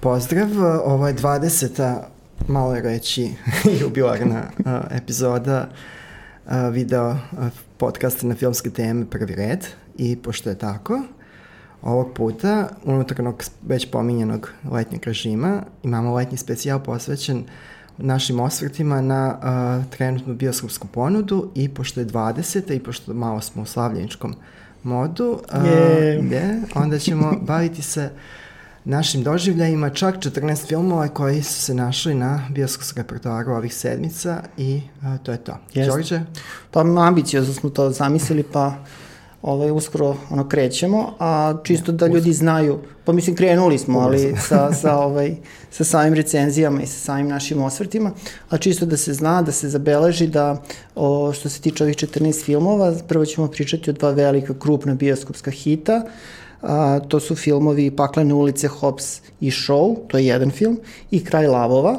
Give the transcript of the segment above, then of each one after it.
Pozdrav, ovo je 20. malo je reći jubilarna uh, epizoda uh, video uh, podcasta na filmske teme Prvi red i pošto je tako, ovog puta unutarnog već pominjenog letnjeg režima imamo letnji specijal posvećen našim osvrtima na uh, trenutnu bioskopsku ponudu i pošto je 20. i pošto malo smo u slavljeničkom modu, uh, Je. je, onda ćemo baviti se našim doživljajima, čak 14 filmova koji su se našli na bioskopskom repertoaru ovih sedmica i uh, to je to. Jeste. Đorđe? Pa ambiciozno smo to zamislili, pa ovaj, uskoro ono krećemo, a čisto da ljudi znaju, pa mislim krenuli smo, ali sa, sa, ovaj, sa samim recenzijama i sa samim našim osvrtima, a čisto da se zna, da se zabeleži da o, što se tiče ovih 14 filmova, prvo ćemo pričati o dva velika krupna bioskopska hita, a, to su filmovi Paklene ulice, Hobbs i Show, to je jedan film, i Kraj lavova,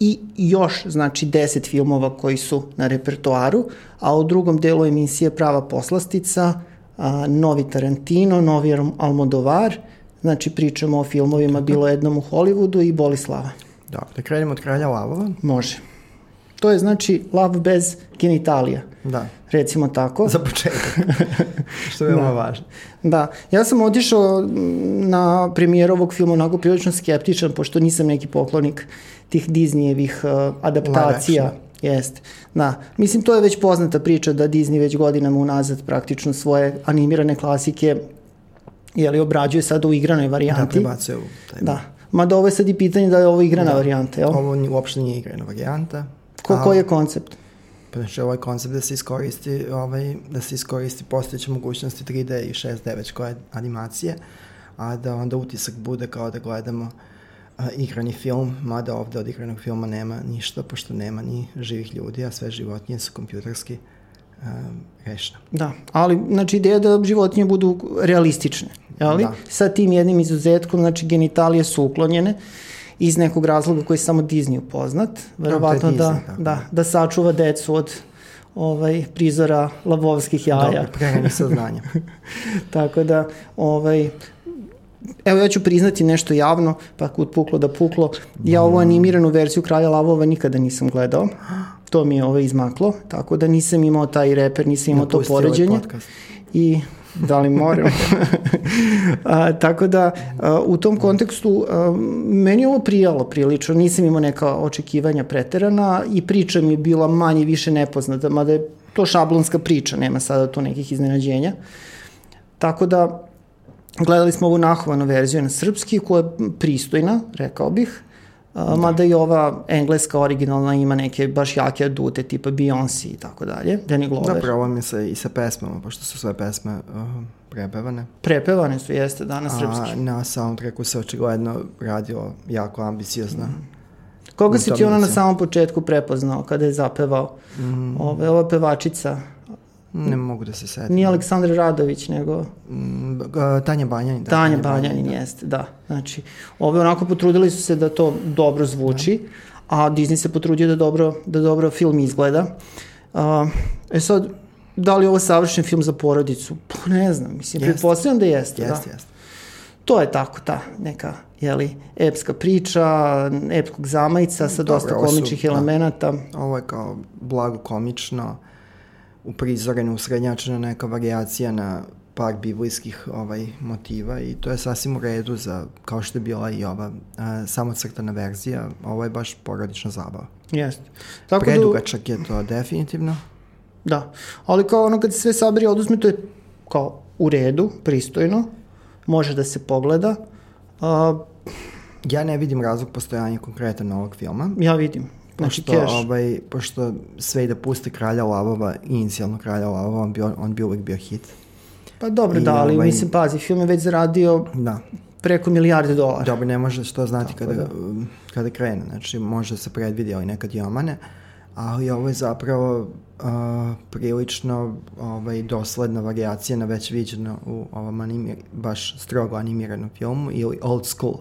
i još, znači, 10 filmova koji su na repertoaru, a u drugom delu emisije Prava poslastica, a, novi Tarantino, novi Almodovar, znači pričamo o filmovima Bilo jednom u Hollywoodu i Bolislava. Dobro, da krenemo od Kralja Lavova. Može. To je znači lav bez genitalija, Da, recimo tako. za početak. Što je veoma Da. važno. Da, ja sam otišao na premijeru ovog filma onako prilično skeptičan, pošto nisam neki poklonik tih Disneyevih uh, adaptacija. Live Jeste. Da. Mislim, to je već poznata priča da Disney već godinama unazad praktično svoje animirane klasike jeli, obrađuje sada u igranoj Da, varijanti. prebacuje u taj. Da. Mada ovo je sad i pitanje da je ovo igrana Da. varijanta, jel? Ovo uopšte nije igrana varijanta. Ko, a- koji je koncept? Pa znači ovaj koncept da se iskoristi, ovaj, da se iskoristi postojeće mogućnosti 3D i 6D već koje animacije, a da onda utisak bude kao da gledamo a, igrani film, mada ovde od igranog filma nema ništa, pošto nema ni živih ljudi, a sve životinje su kompjuterski a, rešene. Da, ali znači ideja je da životinje budu realistične, jeli? Da. Sa tim jednim izuzetkom, znači genitalije su uklonjene iz nekog razloga koji je samo Disneyu poznat, verovatno da, Disney, da, je. da sačuva decu od ovaj prizora lavovskih jaja. Dobro, prerani saznanja. Tako da, ovaj, evo ja ću priznati nešto javno, pa kud puklo da puklo. Ja ovu animiranu verziju Kralja lavova nikada nisam gledao. To mi je ovaj izmaklo, tako da nisam imao taj reper, nisam imao to ovaj poređenje. podcast. I da li moram? a, tako da, a, u tom kontekstu, a, meni je ovo prijalo prilično, nisam imao neka očekivanja preterana i priča mi je bila manje više nepoznata, mada je to šablonska priča, nema sada tu nekih iznenađenja. Tako da, gledali smo ovu nahovanu verziju na srpski, koja je pristojna, rekao bih, Mada i ova engleska originalna ima neke baš jake adute, tipa Beyoncé i tako dalje, Danny Glover. Da, probam je sa, i sa pesmama, pošto su sve pesme uh, prepevane. Prepevane su, jeste, da, na A srpski. na soundtracku se očigledno radio jako ambiciozna. Koga u si ti ona na samom početku prepoznao kada je zapevao? Mm, Ove, ova pevačica, ne mogu da se setim. nije Aleksandar Radović, nego Mm, Tanja Banjanin. Da, Tanja Banjanin, jeste, da. Znači, ove onako potrudili su se da to dobro zvuči, a Disney se potrudio da dobro, da dobro film izgleda. A, e sad, da li je ovo savršen film za porodicu? Pa ne znam, mislim, pretpostavljam da jeste, da. Jeste, jeste. To je tako, ta neka, jeli, epska priča, epskog zamajca sa Dobro, dosta komičnih da. elemenata. Ovo je kao blago komično, uprizoreno, usrednjačena neka variacija na par biblijskih ovaj, motiva i to je sasvim u redu za, kao što je bila i ova a, samocrtana verzija, ovo je baš porodična zabava. Jeste. Tako Predugačak je to definitivno. Da, da. Ali kao ono kad se sve sabiri i oduzme, to je kao u redu, pristojno, može da se pogleda. A, Ja ne vidim razlog postojanja konkretan ovog filma. ja vidim. Znači, pošto, cash. ovaj, pošto sve i da puste Kralja Lavova, inicijalno Kralja Lavova, on bi, on bi uvek bio hit. Pa dobro, i da, ali ovaj- mislim, pazi, film je već zaradio Da, preko milijarde dolara. dobro, ne može što znati Tako kada, da. um, kada krene, znači može se predvidi, ali nekad i omane, ali ovo je zapravo uh, prilično ovaj, dosledna variacija na već viđeno u ovom animir, baš strogo animiranom filmu ili old school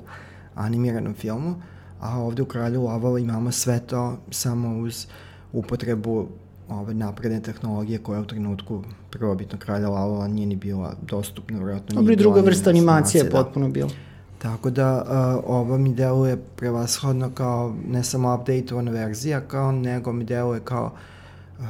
animiranom filmu, a ovde u Kralju Lavova imamo sve to samo uz upotrebu ove napredne tehnologije koja u trenutku prvobitno Kralja Lavova nije ni bila dostupna, vjerojatno Dobro, nije i druga vrsta animacije je da. potpuno bila. Tako da uh, ovo mi deluje prevashodno kao ne samo updateovana verzija, kao nego mi deluje kao uh,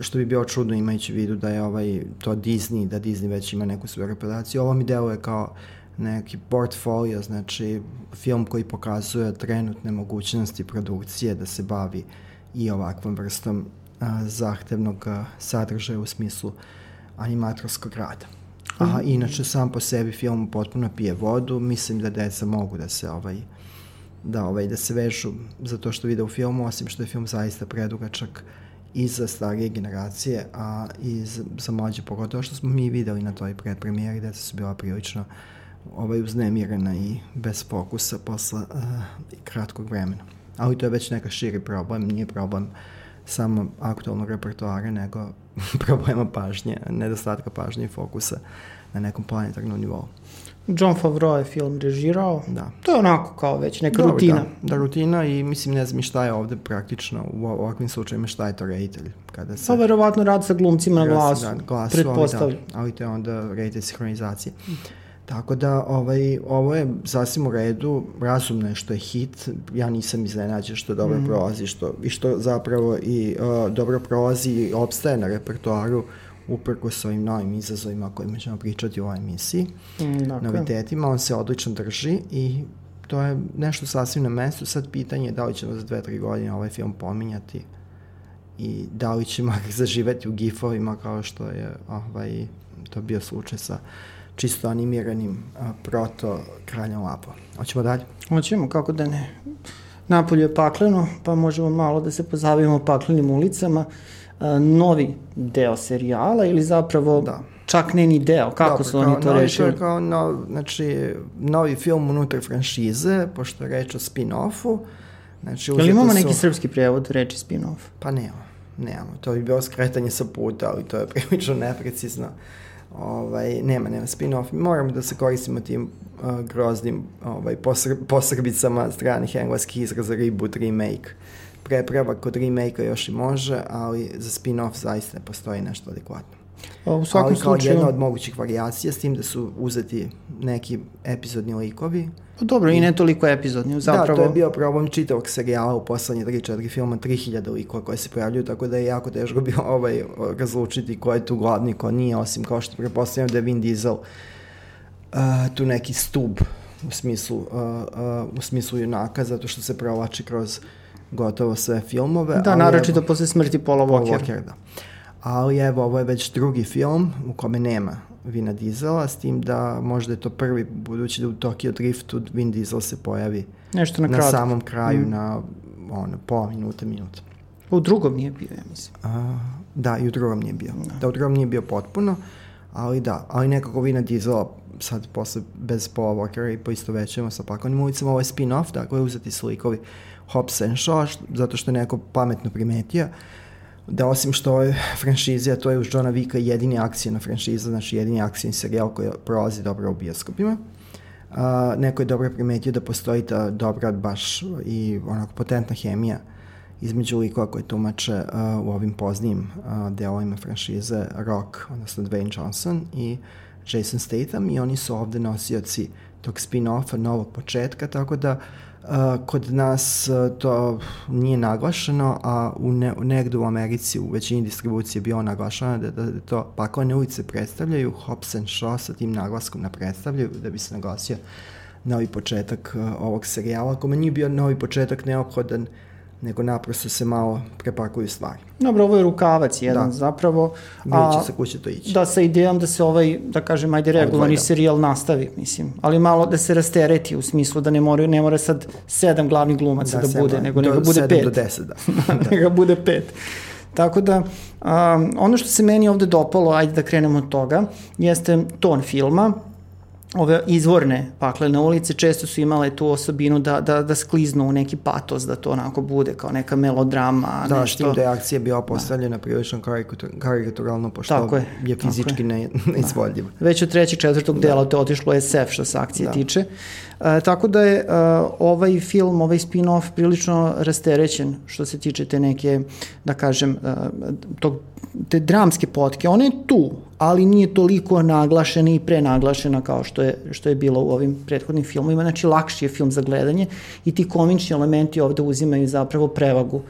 što bi bilo čudno imajući vidu da je ovaj, to Disney, da Disney već ima neku svoju reputaciju. Ovo mi deluje kao neki portfolio, znači film koji pokazuje trenutne mogućnosti produkcije da se bavi i ovakvom vrstom a, zahtevnog a, sadržaja u smislu animatorskog rada. A mhm. inače sam po sebi film potpuno pije vodu, mislim da deca mogu da se ovaj da ovaj da se vežu za to što vide u filmu, osim što je film zaista predugačak i za starije generacije, a i za, za mlađe pogotovo što smo mi videli na toj predpremijeri, deca su bila prilično ovaj, uznemirena i bez fokusa posle uh, kratkog vremena. Ali to je već neka širi problem, nije problem samo aktualnog repertoara, nego problema pažnje, nedostatka pažnje i fokusa na nekom planetarnom nivou. John Favreau je film režirao. Da. To je onako kao već neka Dobre, rutina. Da, da, rutina i mislim ne znam šta je ovde praktično u ovakvim slučajima šta je to reditelj. Kada se, pa verovatno rad sa glumcima na glasu, da, glasu pretpostavljam. Ali, da, ali to je onda reditelj sinhronizacije. Mm. Tako da ovaj, ovo je sasvim u redu, razumno je što je hit, ja nisam iznenađen što dobro mm. prolazi što, i što zapravo i uh, dobro prolazi i obstaje na repertoaru uprko s ovim novim izazovima o kojima ćemo pričati u ovoj emisiji, mm, dakle. novitetima, on se odlično drži i to je nešto sasvim na mestu. Sad pitanje je da li ćemo za dve, tri godine ovaj film pominjati i da li ćemo zaživeti u gifovima kao što je ovaj, to bio slučaj sa čisto animiranim a, proto Kraljom Lapo. Hoćemo dalje? Hoćemo, kako da ne. Napolje je pakleno, pa možemo malo da se pozavimo paklenim ulicama. A, novi deo serijala ili zapravo da. čak ne ni deo, kako Dobre, su oni to rešili? Kao no, znači, novi film unutar franšize, pošto je reč o spin-offu. Znači, Jel imamo su... neki srpski prevod reči spin-off? Pa nema, nemamo. To bi bilo skretanje sa puta, ali to je prilično neprecizno ovaj, nema, nema spin-off. Moramo da se koristimo tim uh, groznim ovaj, posr posrbicama stranih engleskih izraza reboot, remake. Prepravak kod remake-a još i može, ali za spin-off zaista ne postoji nešto adekvatno. A, u svakom ali kao slučaju... jedna od mogućih variacija, s tim da su uzeti neki epizodni likovi. Dobro, i, ne toliko epizodni, zapravo. Da, to je bio problem čitavog serijala u poslednje 3-4 filma, 3000 likova koje se pojavljuju, tako da je jako teško bilo ovaj, razlučiti ko je tu glavni, ko nije, osim kao što prepostavljam da je Vin Diesel uh, tu neki stub u smislu, uh, uh, u smislu junaka, zato što se provlači kroz gotovo sve filmove. Da, naročito posle smrti Paula Walker. Paul Walker da ali evo, ovo je već drugi film u kome nema Vina Diesela, s tim da možda je to prvi, budući da u Tokyo Driftu Vin Diesel se pojavi Nešto na, na samom kraju, mm. na ono, pola minuta, minuta. U drugom nije bio, ja mislim. A, da, i u drugom nije bio. Da. da, u drugom nije bio potpuno, ali da, ali nekako Vina Diesela sad posle bez Paula Walkera i poisto većemo sa pakonim ulicama, ovo je spin-off, dakle uzeti slikovi Hobbs and Shaw, zato što je neko pametno primetio, da osim što je franšiza, to je uz Johna Vika jedini akcijna franšiza, znači jedini akcijni serijal koji prolazi dobro u bioskopima. Uh, neko je dobro primetio da postoji ta dobra baš i onako potentna hemija između likova koje tumače uh, u ovim poznijim uh, delovima franšize Rock, odnosno Dwayne Johnson i Jason Statham i oni su ovde nosioci tog spin-offa, novog početka, tako da kod nas to nije naglašeno, a u ne, negde u Americi u većini distribucije bio naglašeno da, da, da to pakovane ulice predstavljaju, Hobbs and Shaw sa tim naglaskom na predstavljaju, da bi se naglasio novi početak ovog serijala. Ako meni bio novi početak neophodan, uh, nego naprosto se malo prepakuju stvari. Dobro, ovo je rukavac jedan da. zapravo. A, će se kuće to ići. Da, sa idejom da se ovaj, da kažem, ajde regularni serijal nastavi, mislim. Ali malo da se rastereti u smislu da ne mora, ne mora sad sedam glavnih glumaca da, da bude, nego neka bude pet. do deset, da. da. neka bude pet. Tako da, um, ono što se meni ovde dopalo, ajde da krenemo od toga, jeste ton filma, ove izvorne paklene ulice često su imale tu osobinu da, da, da skliznu u neki patos, da to onako bude kao neka melodrama. Da, nešto. tim da je akcija bila postavljena da. prilično karikaturalno, pošto tako je, je fizički ne, neizvodljiva. Da. Već od trećeg, četvrtog da. dela to otišlo SF što se akcije da. tiče. E, tako da je e, ovaj film, ovaj spin-off prilično rasterećen što se tiče te neke, da kažem, e, tog, te dramske potke. Ona je tu, ali nije toliko naglašena i prenaglašena kao što je, što je bilo u ovim prethodnim filmovima. Znači, lakši je film za gledanje i ti komični elementi ovde uzimaju zapravo prevagu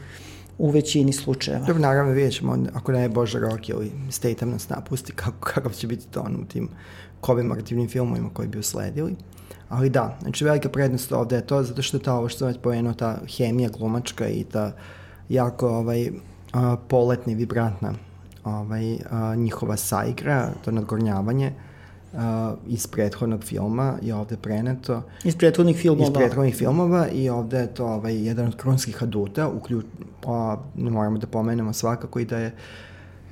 u većini slučajeva. Dobro, naravno vidjet ćemo, ako ne je Bože Rock ili Statham nas napusti, kako, kakav će biti ton u tim komemorativnim filmovima koji bi usledili. Ali da, znači velika prednost ovde je to, zato što je ta, ovo što sam već pomenuo, ta hemija glumačka i ta jako ovaj, a, poletna i vibrantna ovaj, a, njihova saigra, to nadgornjavanje, uh, iz prethodnog filma je ovde preneto. Iz prethodnih filmova. Iz prethodnih filmova i ovde je to ovaj, jedan od krunskih aduta, uključ, a, ne moramo da pomenemo svakako i da je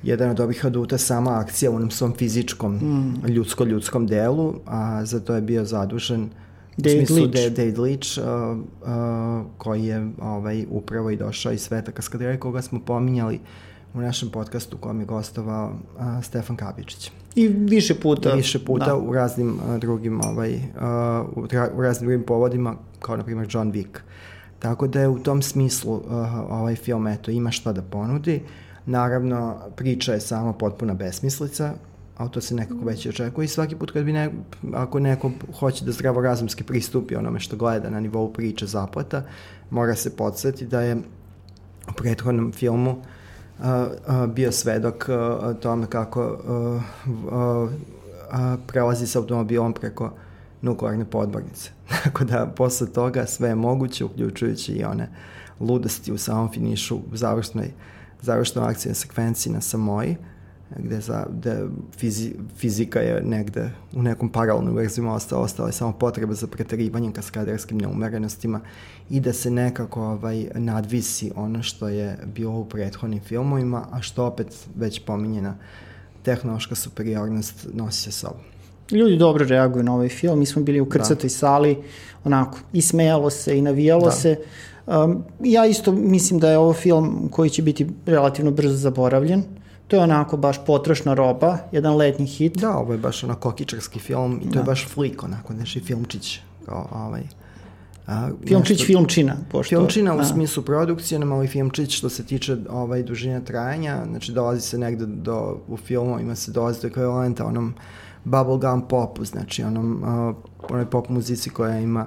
jedan od ovih aduta sama akcija u onom svom fizičkom mm. ljudsko-ljudskom delu, a za to je bio zadužen David smislu Leitch. Da, David Leitch, uh, uh, koji je ovaj, upravo i došao iz sveta kaskadera, koga smo pominjali u našem podcastu kojem je gostovao uh, Stefan Kabičić. I više puta. I više puta da. u raznim uh, drugim ovaj, uh, u, u raznim drugim povodima, kao na primjer John Wick. Tako da je u tom smislu uh, ovaj film eto, ima šta da ponudi. Naravno, priča je samo potpuna besmislica, ali to se nekako već i očekuje i svaki put kad bi ne, ako neko hoće da zdravorazumski pristupi onome što gleda na nivou priče zaplata, mora se podsjeti da je u prethodnom filmu uh, bio svedok uh, tome kako uh, uh, uh, prelazi sa automobilom preko nuklearne podmornice. Tako da posle toga sve je moguće, uključujući i one ludosti u samom finišu, u završnoj, završnoj akcijnoj sekvenciji na Samoji, gde, za, gde fizi, fizika je negde u nekom paralelnom verzijama ostala, ostala je samo potreba za preterivanjem kaskaderskim neumerenostima i da se nekako ovaj, nadvisi ono što je bilo u prethodnim filmovima, a što opet već pominjena tehnološka superiornost nosi sa sobom. Ljudi dobro reaguju na ovaj film. Mi smo bili u krcatoj da. sali, onako, i smejalo se i navijalo da. se. Um, ja isto mislim da je ovo film koji će biti relativno brzo zaboravljen. To je onako baš potrošna roba, jedan letnji hit. Da, ovo je baš onako kokičarski film i to da. je baš flik, onako, nešto filmčić. Kao, ovaj, A, filmčić nešto, filmčina. Pošto, filmčina u a. smislu produkcije, nam ali filmčić što se tiče ovaj, dužine trajanja, znači dolazi se negde do, u filmu, ima se dolazi do ekvivalenta onom bubblegum popu, znači onom, uh, onoj pop muzici koja ima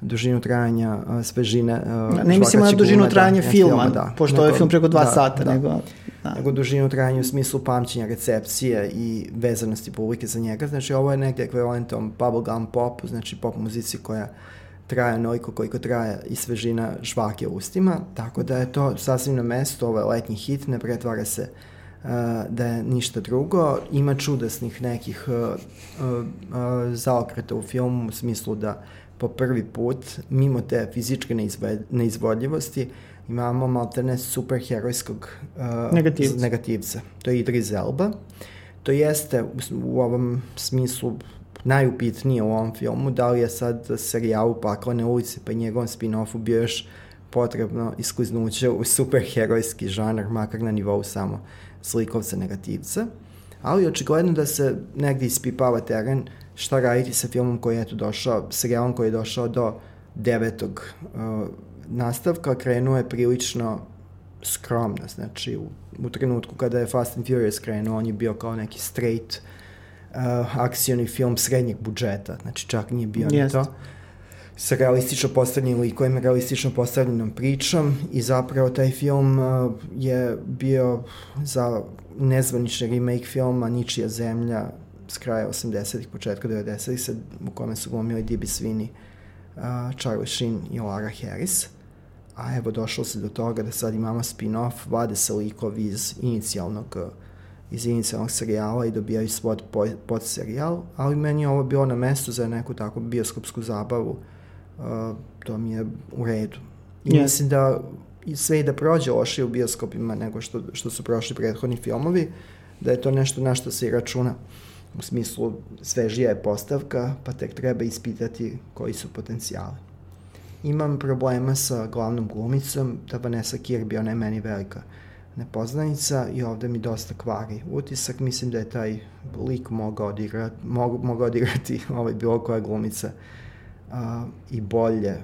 dužinu trajanja uh, svežine. Uh, ne mislimo na dužinu da, trajanja da, filma, filma, da. pošto nego, je film preko dva da, sata, da. nego... Da. nego dužinu trajanja u smislu pamćenja recepcije i vezanosti publike za njega. Znači ovo je negde ekvivalentom bubblegum popu, znači pop muzici koja traje onoliko koliko traje i svežina žvake u ustima, tako da je to sasvim na mesto, ovo je letnji hit, ne pretvara se uh, da je ništa drugo. Ima čudesnih nekih uh, uh, zaokreta u filmu u smislu da po prvi put, mimo te fizičke neizvodljivosti, imamo maltene superherojskog uh, negativca. negativca. To je Idris Elba. To jeste u, u ovom smislu najupitnije u ovom filmu, da li je sad serijalu Paklane ulice pa i njegovom spin-offu bio još potrebno iskliznuće u superherojski žanar, makar na nivou samo slikovca negativca. Ali očigledno da se negdje ispipava teren šta raditi sa filmom koji je eto došao, serijalom koji je došao do devetog uh, nastavka, krenuo je prilično skromno, znači u, u trenutku kada je Fast and Furious krenuo, on je bio kao neki straight uh, akcioni film srednjeg budžeta, znači čak nije bio ni to sa realistično postavljenim likovima, realistično postavljenom pričom i zapravo taj film uh, je bio za nezvanični remake filma Ničija zemlja s kraja 80-ih, početka 90-ih, u kome su glumili D.B. Sweeney, uh, Charlie Sheen i Lara Harris. A evo došlo se do toga da sad imamo spin-off, vade se likovi iz inicijalnog uh, iz inicijalnog serijala i dobijaju svoj pod, serijal, ali meni je ovo bilo na mestu za neku takvu bioskopsku zabavu, uh, to mi je u redu. I yes. mislim da sve i da prođe loše u bioskopima nego što, što su prošli prethodni filmovi, da je to nešto na što se i računa. U smislu, svežija je postavka, pa tek treba ispitati koji su potencijali. Imam problema sa glavnom glumicom, da Vanessa Kirby, ona je meni velika nepoznanica i ovde mi dosta kvari utisak. Mislim da je taj lik mogao odigrati, mog, mogao odigrati ovaj bilo koja glumica uh, i bolje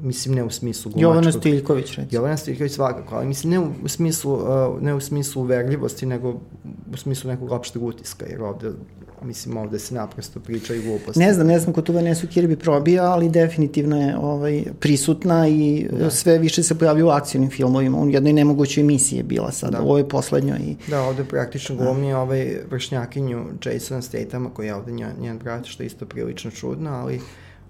mislim ne u smislu glumačkog. Jovana Stiljković, recimo. Jovana Stiljković svakako, ali mislim ne u, smislu, uh, ne u smislu uverljivosti, nego u smislu nekog opšteg utiska, jer ovde, mislim, ovde se naprosto priča i gluposti. Ne znam, ne znam ko tu Vanesu Kirby probija, ali definitivno je ovaj, prisutna i da. sve više se pojavlja u akcijnim filmovima. U jednoj nemogućoj emisiji je bila sad, da. u ovoj poslednjoj. I... Da, ovde praktično glumi da. ovaj vršnjakinju Jasona Statama, koji je ovde njen, njen brat, što je isto prilično čudno, ali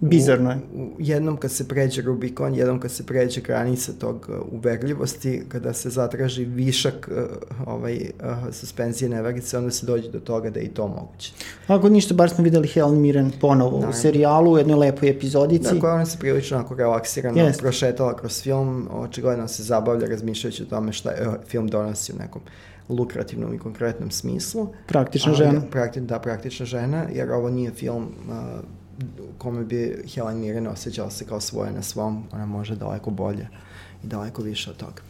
Bizarno je. U, u, jednom kad se pređe Rubikon, jednom kad se pređe granica tog uh, uverljivosti, kada se zatraži višak uh, ovaj, uh, suspenzije neverice, onda se dođe do toga da je i to moguće. Ako ništa, bar smo videli Helen Mirren ponovo Naravno. u serijalu, u jednoj lepoj epizodici. Dakle, ona se prilično onako relaksirano yes. prošetala kroz film, očigledno se zabavlja razmišljajući o tome šta je uh, film donosi u nekom lukrativnom i konkretnom smislu. Praktična žena. Da, prakti, da, praktična žena, jer ovo nije film uh, kome bi Helen Mirren osjećala se kao svoje na svom, ona može daleko bolje i daleko više od toga.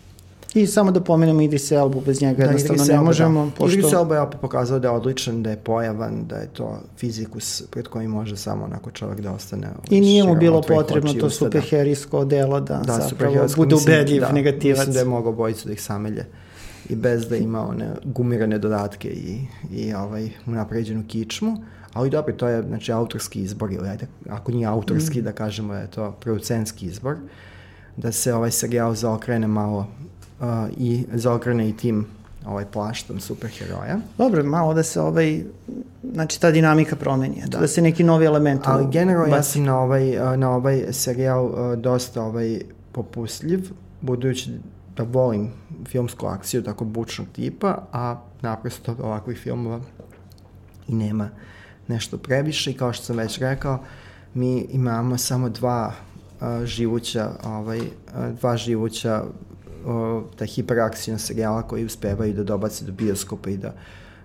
I samo da pomenemo Idris Elbu, bez njega da, jednostavno ne možemo. Da. Pošto... Idris Elba je opet pokazao da je odličan, da je pojavan, da je to fizikus pred kojim može samo onako čovjek da ostane. I nije mu bilo potrebno to superherijsko da. delo da, da zapravo bude ubedljiv da, negativac. Mislim da je mogao bojicu da ih samelje i bez da ima one gumirane dodatke i, i ovaj, napređenu kičmu. Ali dobro, to je znači, autorski izbor, ili ajde, ako nije autorski, mm. da kažemo da je to producentski izbor, da se ovaj serijal zaokrene malo uh, i zaokrene i tim ovaj plaštom superheroja. Dobro, malo da se ovaj, znači ta dinamika promeni, da, da se neki novi element Ali generalno ja sam na ovaj, uh, na ovaj serijal uh, dosta ovaj popustljiv, budući da volim filmsku akciju tako bučnog tipa, a naprosto ovakvih filmova i nema nešto previše i kao što sam već rekao, mi imamo samo dva uh, živuća, ovaj, uh, dva živuća uh, ta hiperakcijna serijala koji uspevaju da dobace do bioskopa i da,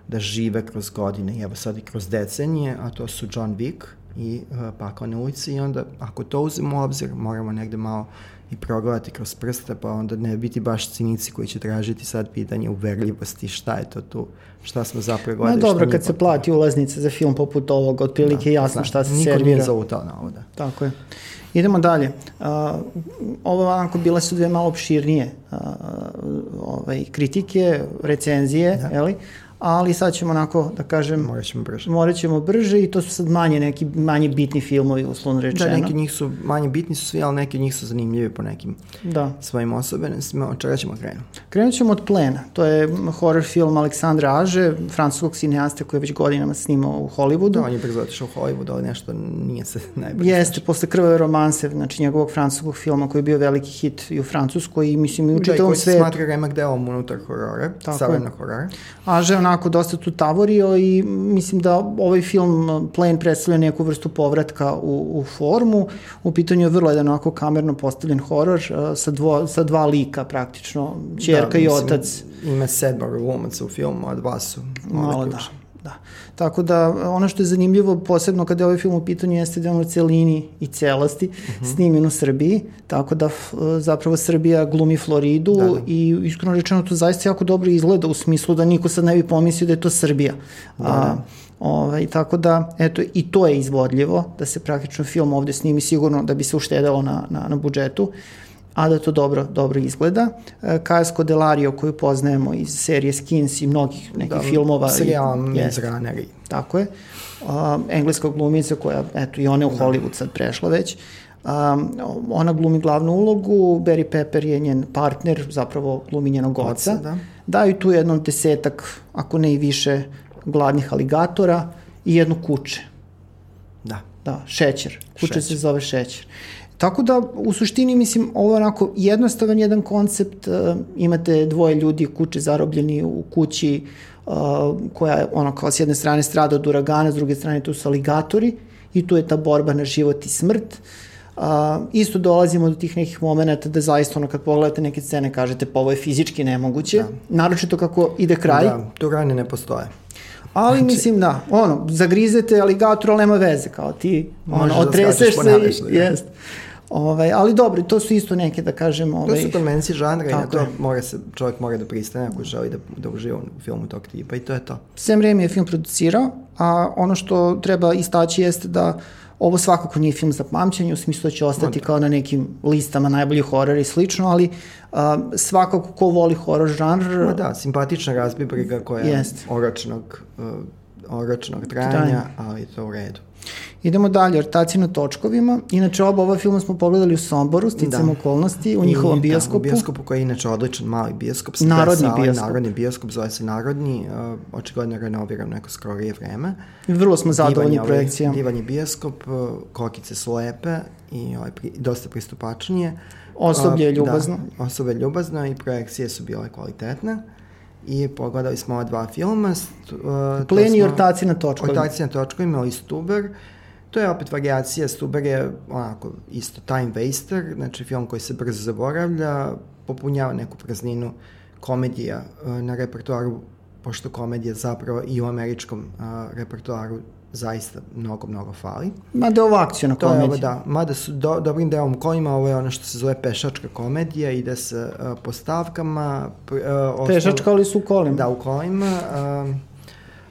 da žive kroz godine i evo sad i kroz decenije, a to su John Wick i uh, Pakao na ulici i onda ako to uzemo u obzir moramo negde malo i progledati kroz prste, pa onda ne biti baš cinici koji će tražiti sad pitanje uverljivosti, šta je to tu, šta smo zapravo gledali. No dobro, kad se plati ulaznica za film poput ovog, otprilike da, jasno šta se niko servira. Niko nije zautao na ovo, da. Tako je. Idemo dalje. Uh, ovo onako bile su dve malo opširnije uh, ovaj, kritike, recenzije, da. jeli? Ali sad ćemo onako, da kažem... Morat ćemo brže. Morat ćemo brže i to su sad manje neki, manje bitni filmovi, uslovno rečeno. Da, neki njih su, manje bitni su svi, ali neki njih su zanimljivi po nekim da. svojim osobenostima. Od čega ćemo krenuti? Krenut ćemo od Plena. To je horror film Aleksandra Aže, francuskog cineasta koji je već godinama snimao u Hollywoodu. Da, on je brzo otišao u Hollywoodu, ali nešto nije se najbolje. Jeste, znači. posle krvave romanse, znači njegovog francuskog filma koji je bio veliki hit i u Francuskoj i mislim i u čitavom svetu. Da, i koji se smatra remak delom unutar horora, savremenog horora. Aže onako dosta tu tavorio i mislim da ovaj film Plane predstavlja neku vrstu povratka u, u formu. U pitanju je vrlo jedan onako kamerno postavljen horor sa, dvo, sa dva lika praktično, čerka da, i mislim, otac. Ima sedmar glumaca u filmu, a dva su Malo da. Da. Tako da ono što je zanimljivo posebno kada je ovaj film u pitanju jeste da je on u celini i celosti uh mhm. -huh. snimljen u Srbiji, tako da zapravo Srbija glumi Floridu da, da. i iskreno rečeno to zaista jako dobro izgleda u smislu da niko sad ne bi pomislio da je to Srbija. Da, A, da. Ovaj, tako da, eto, i to je izvodljivo, da se praktično film ovde snimi sigurno da bi se uštedalo na, na, na budžetu. Uh, a da to dobro, dobro izgleda. Kaja Scodelario koju poznajemo iz serije Skins i mnogih nekih da, filmova. Serijal Maze Runneri. Tako je. Um, engleska glumica koja, eto, i ona je u da. Hollywood sad prešla već. Um, ona glumi glavnu ulogu, Barry Pepper je njen partner, zapravo glumi njenog oca. oca da. Daju tu jednom desetak, ako ne i više, gladnih aligatora i jednu kuće. Da. Da, šećer. Kuće šećer. se zove šećer. Tako da, u suštini, mislim, ovo je onako jednostavan jedan koncept, uh, imate dvoje ljudi kuće zarobljeni u kući uh, koja je ono kao s jedne strane strada od uragana, s druge strane tu su aligatori i tu je ta borba na život i smrt. Uh, isto dolazimo do tih nekih momenta da zaista ono kad pogledate neke scene kažete pa ovo je fizički nemoguće, da. naročito kako ide kraj. Da, tu rane ne postoje. Ali znači, mislim da, ono, zagrizete aligator, ali nema veze, kao ti, ono, da otreseš se i, da. jest. Ovaj, ali dobro, to su isto neke, da kažem... Ovaj, to su konvencije žanra i na to mora se, čovjek mora da pristane ako želi da, da uživa u filmu tog tipa i to je to. Sve vreme je film producirao, a ono što treba istaći jeste da Ovo svakako nije film za pamćenje, u smislu da će ostati Onda. kao na nekim listama najboljih horora i slično, ali uh, svakako ko voli horor žanr, Ma da, simpatična razbibriga koja je uh, oročnog trajanja, Trajanja. ali to u redu. Idemo dalje, ortaci na točkovima. Inače, oba ova filma smo pogledali u Somboru, sticam Da. okolnosti, u njihovom I, bioskopu. Da, u bioskopu koji je inače odličan mali bioskop. Narodni bioskop. Narodni bioskop, zove se Narodni, uh, očigledno je renoviran neko skorije vreme. Vrlo smo zadovoljni Divan je ovaj-. Divan je bioskop, uh, kokice su lepe i ovaj, pri, dosta pristupačnije. Osoblje je ljubazno. Da, osoblje je ljubazno i projekcije su bile kvalitetne. I pogledali smo ova dva filma. st- Uh, Plen i ortaci na točkovima. Ortaci na točkovima ili Stuber. To je opet variacija, Stuber je onako isto time waster, znači film koji se brzo zaboravlja, popunjava neku prazninu komedija uh, na repertoaru, pošto komedija zapravo i u američkom uh, repertoaru zaista mnogo, mnogo fali. Ma da je ovo akcijna To je ovo, da, mada su do, dobrim delom kolima, ovo je ono što se zove pešačka komedija, ide se uh, po stavkama. pr- Uh, ostalo- Pešačka, ali su u kolima. Da, u kolima. Um,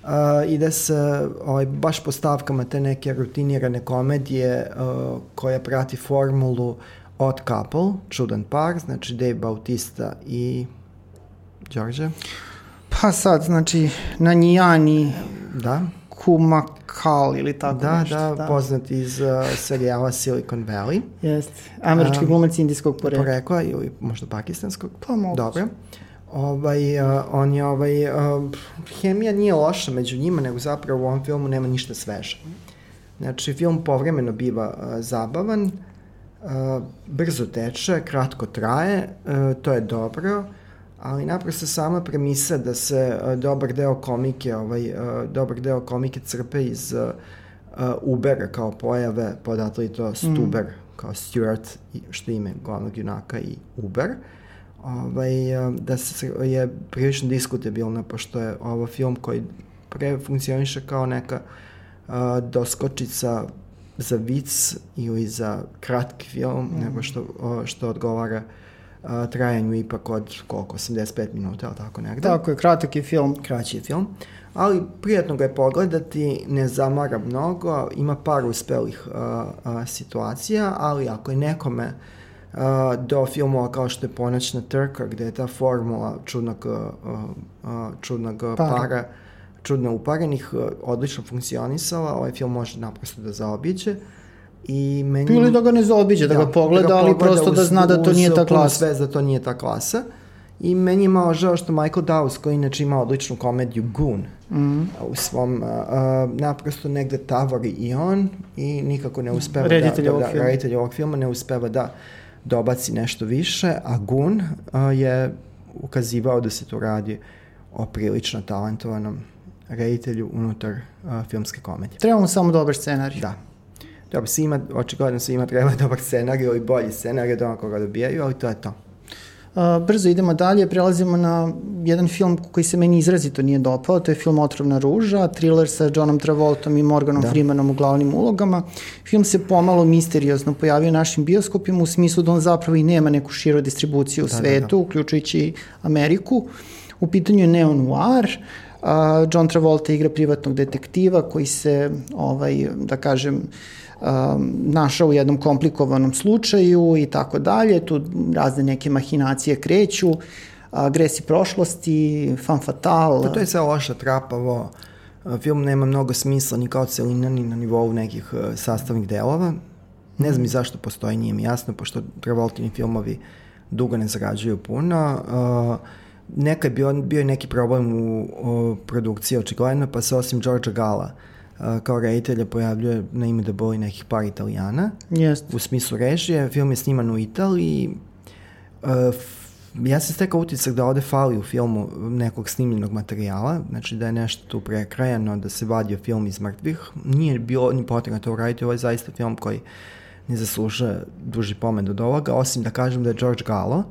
uh, ide se ovaj, baš po stavkama te neke rutinirane komedije uh, koja prati formulu Odd Couple, čudan par, znači Dave Bautista i Đorđe. Pa sad, znači, Nanjani, Da, Kumakal ili tako da, nešto. da, poznat iz uh, serijala Silicon Valley. Jest. Američki Um, glumac indijskog porekla. Porekla ili možda pakistanskog. Pa moguće. Dobro. Ovaj, uh, on je, ovaj, uh, hemija nije loša među njima, nego zapravo u ovom filmu nema ništa sveže. Znači, film povremeno biva uh, zabavan, uh, brzo teče, kratko traje, uh, to je dobro, ali naprosto sama premisa da se uh, dobar deo komike, ovaj, uh, dobar deo komike crpe iz uh, Ubera kao pojave, podatle i to Stuber, kao Stuart, što je ime glavnog junaka i Uber, ovaj, da se je prilično diskutabilno, pošto je ovo film koji pre funkcioniše kao neka uh, doskočica za vic ili za kratki film, mm. nego što, o, što odgovara uh, trajanju ipak od koliko, 85 minuta, ali tako negde. Tako je, kratak je film. Kraći je film. Ali prijatno ga je pogledati, ne zamara mnogo, ima par uspelih uh, uh, situacija, ali ako je nekome uh, do filmova kao što je Ponoćna trka, gde je ta formula čudnog, uh, uh, čudnog para. Para. čudno uparenih, uh, odlično funkcionisala, ovaj film može naprosto da zaobiđe. I meni... Ili da ga ne zaobiđe, da, ga pogleda, ali pogleda prosto da zna da to nije ta klasa. svest da to nije ta klasa. I meni je malo žao što Michael Dawes, koji inače ima odličnu komediju Goon, Mhm. u svom, a, naprosto negde tavori i on i nikako ne uspeva Reditelj da, ovog da, reditelj ovog filma ne uspeva da dobaci nešto više, a Goon a, je ukazivao da se tu radi o prilično talentovanom reditelju unutar a, filmske komedije. Treba mu samo dobar scenarij. Da. Dobro, svima, očigledno svima treba dobar scenarij ili bolji scenarij od onog koga dobijaju, ali to je to. Uh, brzo idemo dalje, prelazimo na jedan film koji se meni izrazito nije dopao, to je film Otrovna ruža, thriller sa Johnom Travoltom i Morganom Da. Freemanom u glavnim ulogama. Film se pomalo misteriozno pojavio u našim bioskopima u smislu da on zapravo i nema neku širu distribuciju u Da, da, svetu, uključujući i Ameriku. U pitanju je Neo Noir, a, John Travolta igra privatnog detektiva koji se, ovaj, da kažem, um, našao u jednom komplikovanom slučaju i tako dalje. Tu razne neke mahinacije kreću, a, gresi prošlosti, fan fatal. Pa to je sve loše, trapavo. Film nema mnogo smisla ni kao celina, ni na nivou nekih uh, sastavnih delova. Ne znam i zašto postoji, nije mi jasno, pošto Travoltini filmovi dugo ne zarađuju puno. Uh, neka je bio, bio je neki problem u, u produkciji, očigledno, pa se osim Georgia Gala uh, kao reditelja pojavljuje na ime da boli nekih par italijana Jest. u smislu režije. Film je sniman u Italiji. Uh, f- ja sam stekao utisak da ovde fali u filmu nekog snimljenog materijala, znači da je nešto tu prekrajano, da se vadio film iz mrtvih. Nije bilo ni potrebno to uraditi, ovo je zaista film koji ne zaslužuje duži pomen od ovoga, osim da kažem da je George Gallo, a,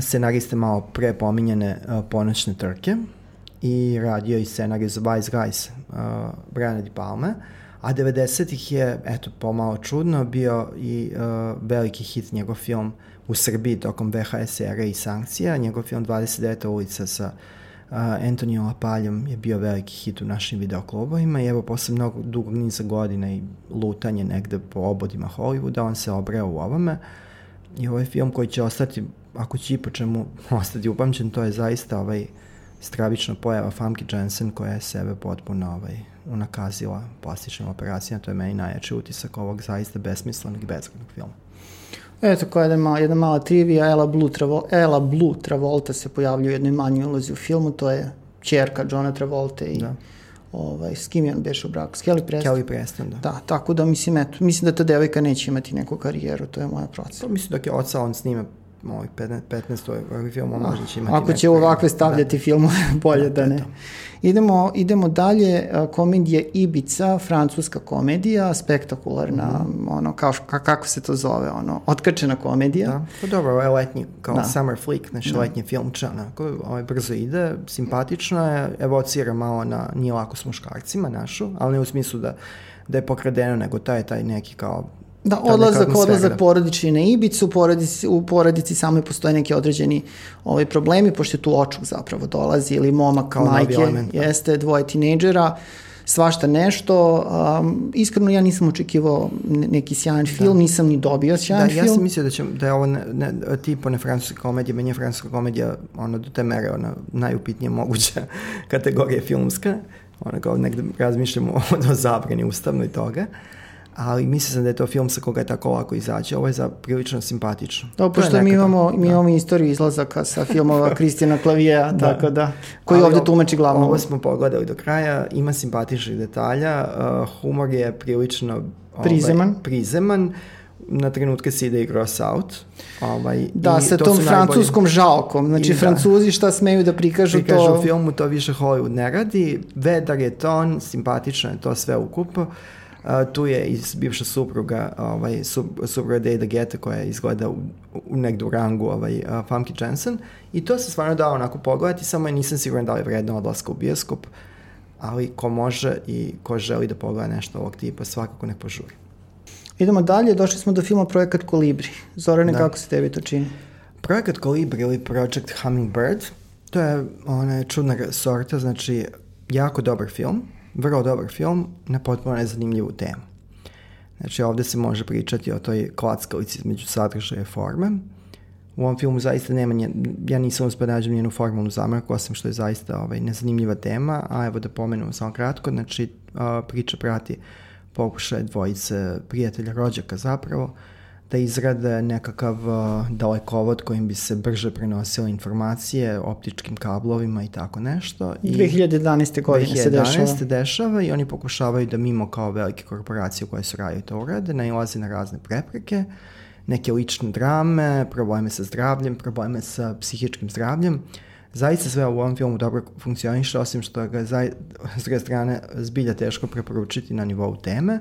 scenariste malo pre pominjene a, ponoćne trke i radio i scenarij za Vice Guys uh, Briana Di Palme, a 90-ih je, eto, pomalo čudno, bio i uh, veliki hit njegov film u Srbiji tokom VHS ere i sankcija, njegov film 29. ulica sa Uh, Antonio Lapaljom je bio veliki hit u našim videoklubovima i evo posle mnogo dugog niza godina i lutanje negde po obodima Hollywooda, on se obreo u ovome i ovaj film koji će ostati, ako će i po čemu ostati upamćen, to je zaista ovaj stravična pojava Famke Jensen koja je sebe potpuno ovaj, unakazila plastičnim operacijama, to je meni najjači utisak ovog zaista besmislenog i bezglednog filma. Eto, koja jedna mala, jedna mala trivija, Ella Blue, Travol, Ella Blue Travolta se pojavljuje u jednoj manjoj ulozi u filmu, to je čerka Johna Travolta i da. ovaj, s kim je on beš u braku? S Kelly Preston? Kelly Preston, da. Da, tako da mislim, eto, mislim da ta devojka neće imati neku karijeru, to je moja procena. Pa mislim dok je oca on snima ovih 15, 15 ovih filmova možda će imati Ako će ovakve stavljati da. filmove, bolje da, da ne. Idemo, idemo dalje, komedija Ibica, francuska komedija, spektakularna, mm. ono, kao, kako se to zove, ono, otkačena komedija. Da, pa dobro, ovo je letnji, kao da. summer flick, znači da. letnji filmča, onako, ovaj brzo ide, simpatično je, evocira malo na Nije lako s muškarcima našu, ali ne u smislu da da je pokradeno, nego taj, taj neki kao Da, odlazak, odlazak porodični na Ibicu, porodici, u porodici samo postoje neki određeni ovaj, problemi, pošto je tu očuk zapravo dolazi, ili momak Kao majke, element, da. jeste, dvoje tinejdžera, svašta nešto. Um, iskreno ja nisam očekivao neki sjajan da. film, nisam ni dobio sjajan da, film. Ja sam mislio da, će, da je ovo ne, ne, tipo ne francuska komedija, meni je francuska komedija ono, do te mere ona, najupitnija moguća kategorija filmska. Ona kao negde razmišljamo o, o zabrani ustavnoj toga ali mislim sam da je to film sa koga je tako lako izaći. Ovo je za prilično simpatično. Da, pošto mi imamo, mi da. imamo istoriju izlazaka sa filmova Kristijana Klavija, da. tako da, koji ali ovde tumači glavno. Ovo smo pogledali do kraja, ima simpatičnih detalja, uh, humor je prilično ovaj, prizeman. prizeman na trenutke se ide i gross out. Ovaj, da, sa tom francuskom najbolji... žalkom. Znači, I, da. Francuzi šta smeju da prikažu, prikažu to... Prikažu u filmu, to više Hollywood ne radi. Vedar je ton, simpatično je to sve ukupo. Uh, tu je i bivša supruga, ovaj, sub, supruga Dejda Geta koja izgleda u, u negdu rangu ovaj, uh, Famke Jensen i to se stvarno dao onako pogledati, samo je nisam siguran da li je vredno odlaska u bioskop, ali ko može i ko želi da pogleda nešto ovog tipa, svakako ne požuri. Idemo dalje, došli smo do filma Projekat Kolibri. Zorane, da. kako se tebi to čini? Projekat Kolibri ili Project Hummingbird, to je ona čudna sorta, znači jako dobar film, vrlo dobar film na potpuno nezanimljivu temu. Znači ovde se može pričati o toj klackalici između sadržaja i forme. U ovom filmu zaista nema, nje, ja nisam uspio da nađem njenu formalnu zamrku, osim što je zaista ovaj, nezanimljiva tema, a evo da pomenem samo kratko, znači a, priča prati pokušaje dvojice prijatelja, rođaka zapravo, da izrade nekakav uh, dalekovod kojim bi se brže prenosile informacije optičkim kablovima i tako nešto. I 2011. godine 2011. se dešava. 2011. dešava i oni pokušavaju da mimo kao velike korporacije koje su radili to urade, nailaze na razne prepreke, neke lične drame, probleme sa zdravljem, probleme sa psihičkim zdravljem. Zaista sve u ovom filmu dobro funkcioniše, osim što ga za, s druge strane zbilja teško preporučiti na nivou teme.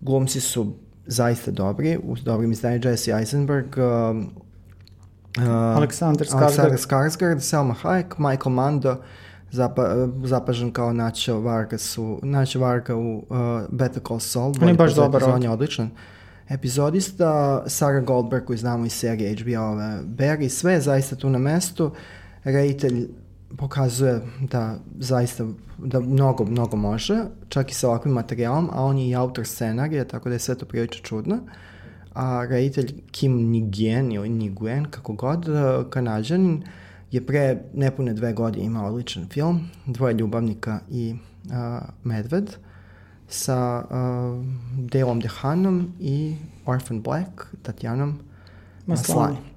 Glumci su zaista dobri, u dobrim izdanju Jesse Eisenberg, uh, uh, Aleksandar Skarsgård, Aleksandar Skarsgård, Selma Hayek, Michael Mando, zapa, zapažen kao Nacho Vargas u, Nacho Varga u uh, Better Call Saul. On je baš dobar. On je odličan epizodista, Sarah Goldberg koji znamo iz serije HBO-ove Barry, sve je zaista tu na mestu. Reditelj pokazuje da zaista da mnogo, mnogo može, čak i sa ovakvim materijalom, a on je i autor scenarija, tako da je sve to prilično čudno. A reditelj Kim Niguen ili Niguen, kako god, e, kanadžanin, je pre nepune dve godine imao odličan film, Dvoje ljubavnika i uh, Medved, sa uh, Delom Dehanom i Orphan Black, Tatjanom Maslani. Maslani.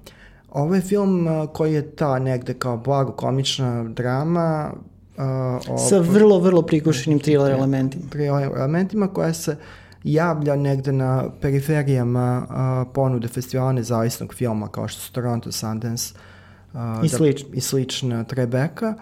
Ovo je film koji je ta negde kao blago komična drama. Uh, Sa vrlo, vrlo prikušenim thriller elementima. Thriller elementima koja se javlja negde na periferijama uh, ponude festivala nezavisnog filma kao što su Toronto, Sundance uh, i, slično. da, i slična Trebeka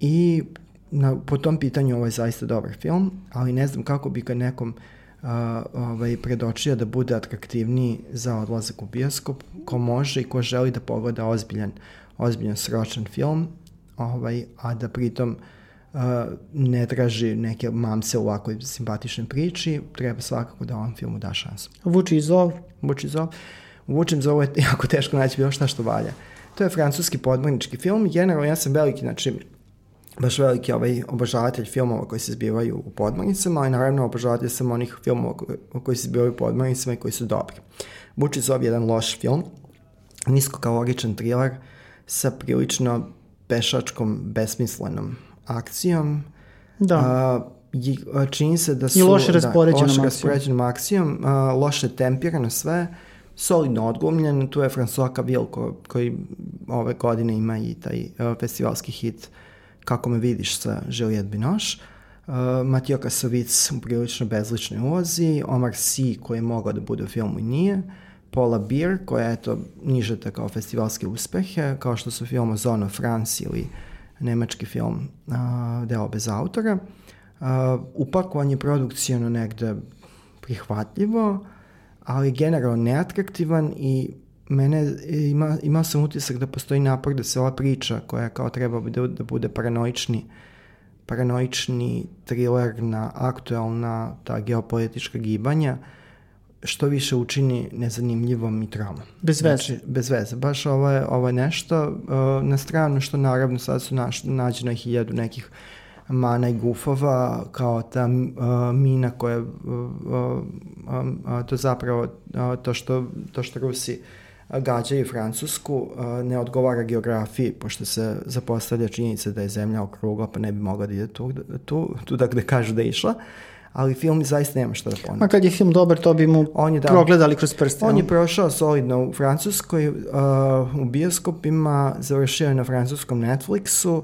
i na, po tom pitanju ovo je zaista dobar film, ali ne znam kako bi ga nekom uh, a, ovaj, predočio da bude atraktivniji za odlazak u bioskop, ko može i ko želi da pogleda ozbiljan, ozbiljan sročan film, ovaj, a da pritom uh, ne traži neke mamse u ovakvoj simpatičnoj priči, treba svakako da ovom filmu da šansu. Vuči zov. Vuči zov. Vučim zov je jako teško naći bilo šta što valja. To je francuski podmornički film. Generalno ja sam veliki, znači, baš veliki ovaj obožavatelj filmova koji se zbivaju u podmornicama, ali naravno obožavatelj sam onih filmova koji se zbivaju u podmornicama i koji su dobri. Buči zove jedan loš film, niskokaloričan thriller sa prilično pešačkom, besmislenom akcijom. Da. A, i, čini se da su... I loše raspoređenom da, loše raspoređenom akcijom, a, loše tempirano sve, solidno odglumljen, tu je François Cavill ko, koji ove godine ima i taj a, festivalski hit Kako me vidiš sa Juliette Binoche. Uh, Matio Kasovic u prilično bezličnoj ulozi, Omar Sy koji je mogao da bude u filmu i nije, Paula Beer koja eto nižete kao festivalske uspehe, kao što su film Zone of France ili nemački film uh, Deo bez autora. Uh, upakovan je produkcijno negde prihvatljivo, ali generalno neatraktivan i mene ima, imao sam utisak da postoji napor da se ova priča koja kao treba da, da bude paranoični paranoični thriller na aktuelna ta geopolitička gibanja što više učini nezanimljivom i tramom. Bez veze. Znači, bez veze. Baš ovo je, ovo je nešto uh, na stranu što naravno sad su naš, nađeno hiljadu nekih mana i gufova kao ta uh, mina koja uh, uh, uh, to zapravo uh, to što, to što Rusi gađaju Francusku, ne odgovara geografiji, pošto se zapostavlja činjenica da je zemlja okrugla, pa ne bi mogla da ide tu, tu, tu da gde kažu da je išla. Ali film zaista nema šta da ponudi. Ma kad je film dobar, to bi mu On je, da, progledali kroz prste. On je prošao solidno u Francuskoj, uh, u bioskopima, završio je na francuskom Netflixu,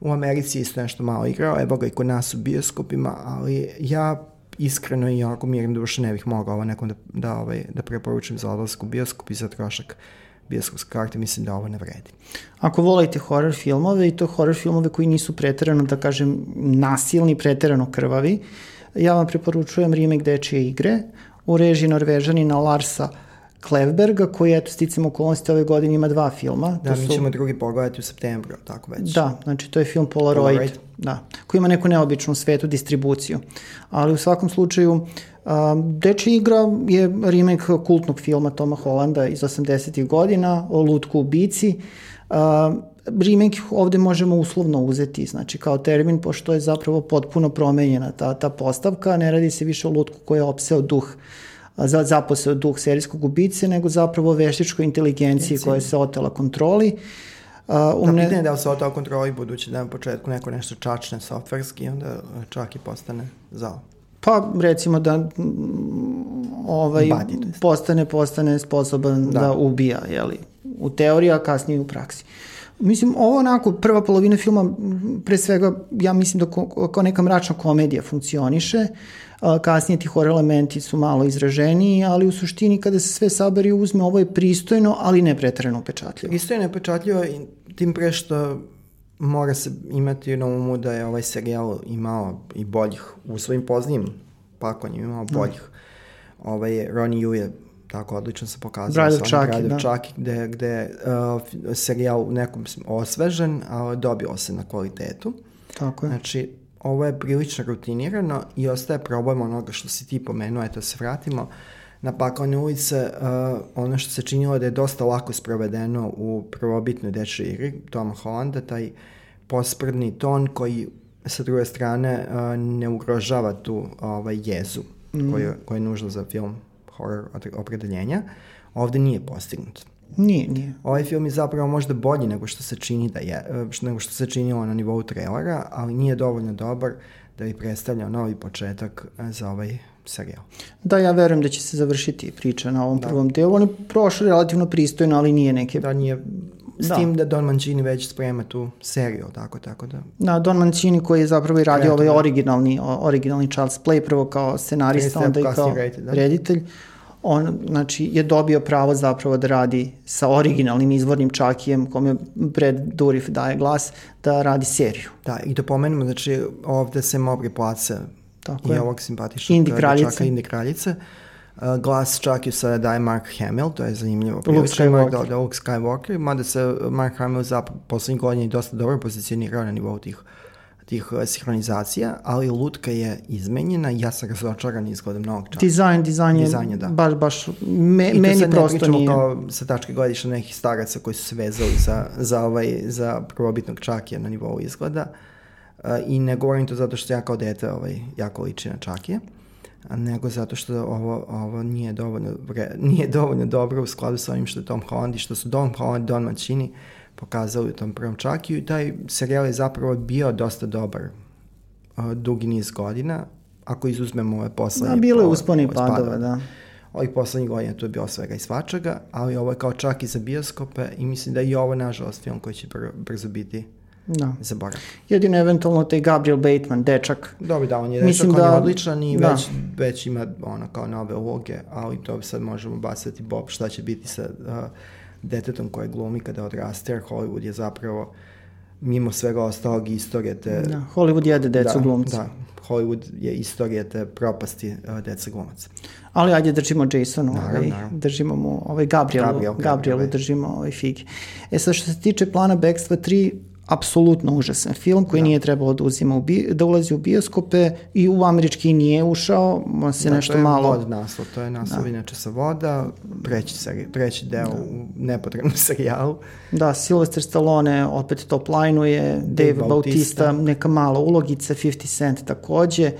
u Americi isto nešto malo igrao, evo ga i kod nas u bioskopima, ali ja iskreno i onako mirim duše ne bih mogao ovo nekom da, da, ovaj, da preporučim za odlazak u bioskop i za trošak bioskopske karte, mislim da ovo ne vredi. Ako volite horror filmove i to horror filmove koji nisu preterano, da kažem, nasilni, preterano krvavi, ja vam preporučujem remake Dečije igre u režiji Norvežanina Larsa Klevberga, koji, eto, sticam okolnosti ove godine ima dva filma. Da, To mi su- ćemo drugi pogledati u septembru, tako već. Da, znači to je film Polaroid, Polaroid. da, koji ima neku neobičnu svetu distribuciju. Ali u svakom slučaju, um, Dečja igra je remake kultnog filma Toma Hollanda iz 80. godina o lutku ubici. Um, remake ovde možemo uslovno uzeti, znači kao termin, pošto je zapravo potpuno promenjena ta, ta postavka, ne radi se više o lutku koji je opseo duh a, za, zaposeo duh serijskog ubice, nego zapravo veštičkoj inteligenciji koja se otela kontroli. Uh, Da, um, ne, pitanje je da li se o to kontroli budući da na početku neko nešto čačne softverski, onda čak i postane zao. Pa recimo da ovaj Badi, postane postane sposoban da, Da. da ubija, je li? U teoriji, a kasnije u praksi. Mislim, ovo onako, prva polovina filma, pre svega, ja mislim da ko, kao neka mračna komedija funkcioniše, kasnije ti horror elementi su malo izraženiji, ali u suštini kada se sve saberi i uzme, ovo je pristojno, ali ne pretrano upečatljivo. Isto je nepečatljivo i tim pre što mora se imati na umu da je ovaj serijal imao i boljih, u svojim poznijim pakovanjima imao boljih. Ovaj, Ronnie Yu je tako odlično se pokazao. Of sa onim Chucky, da. Chucky, gde, gde uh, serijal nekom osvežen, a dobio se na kvalitetu. Tako je. Znači, ovo je prilično rutinirano i ostaje problem onoga što si ti pomenuo, eto se vratimo na paklane ulice, uh, ono što se činilo da je dosta lako sprovedeno u prvobitnoj dečoj igri Toma Hollanda, taj posprdni ton koji sa druge strane uh, ne ugrožava tu ovaj, jezu mm. koju, koja je nužna za film horror opredeljenja, ovde nije postignut. Nije, nije. Ovaj film je zapravo možda bolji nego što se čini da je, e, nego što se činilo na nivou trailera, ali nije dovoljno dobar da bi predstavljao novi početak e, za ovaj serijal. Da, ja verujem da će se završiti priča na ovom da. prvom delu. On je prošao relativno pristojno, ali nije neke... Da nije, s Da. tim da Don Mancini već sprema tu seriju, tako, tako da... Da, Don Mancini koji je zapravo i radio ovaj Kreativno. originalni, originalni Charles Play, prvo kao scenarista, onda i kao reditelj, da. reditelj. On, znači, je dobio pravo zapravo da radi sa originalnim izvornim Čakijem, kome Brad Dourif daje glas, da radi seriju. Da, i da pomenemo, znači ovde se Mobri Place Tako i je. ovog simpatičnog Indi kraljice. dečaka Indi kraljice. Uh, glas čak i sada daje Mark Hamill, to je zanimljivo. Luke Skywalker. Da, da, Luke Skywalker, mada se Mark Hamill za poslednjih godina dosta dobro pozicionirao na nivou tih tih uh, sinhronizacija, ali lutka je izmenjena i ja sam razočaran izgledom novog časa. Dizajn, dizajn je Dizajn je, da. baš, baš, me, I to meni sad ne prosto pričamo nije. kao sa tačke gledišta nekih staraca koji su se vezali za, za, ovaj, za prvobitnog čakija na nivou izgleda, I ne govorim to zato što ja kao dete ovaj, jako liči na Čakije, nego zato što ovo, ovo nije, dovoljno, nije dovoljno dobro u skladu sa onim što je Tom Holland i što su Tom Holland i Don Mancini pokazali u tom prvom Čakiju i taj serijal je zapravo bio dosta dobar uh, dugi niz godina, ako izuzmemo ove poslednje... Da, bilo je usponi padova, da. Ovih poslednjih godina to je bio svega i svačega, ali ovo je kao čak i za bioskope i mislim da i ovo nažalost film koji će brzo biti da. zaborav. Jedino eventualno taj Gabriel Bateman, dečak. Dobro, da, on je Mislim dečak, da, on je odličan i da. već, već ima ono kao nove uloge, ali to sad možemo bacati Bob šta će biti sa uh, detetom koje glumi kada odraste, jer Hollywood je zapravo mimo svega ostalog istorije te... Da, Hollywood jede decu da, glumca. Da, Hollywood je istorija te propasti uh, deca glumaca. Ali ajde držimo Jasonu, naravno, ovaj, naravno. držimo mu ovaj Gabrielu, Gabriel, Gabrielu Gabriel, držimo ovaj figi. E sad što se tiče plana Bekstva 3, apsolutno užasan film koji da. nije trebalo da, uzima u bi, da ulazi u bioskope i u američki nije ušao, on se da, nešto to je malo... Vod naslov, to je naslov da. inače sa voda, treći, seri, treći deo da. u nepotrebnom serijalu. Da, Sylvester Stallone opet top line-uje, Dave, Dave Bautista, Bautista, neka mala ulogica, 50 Cent takođe.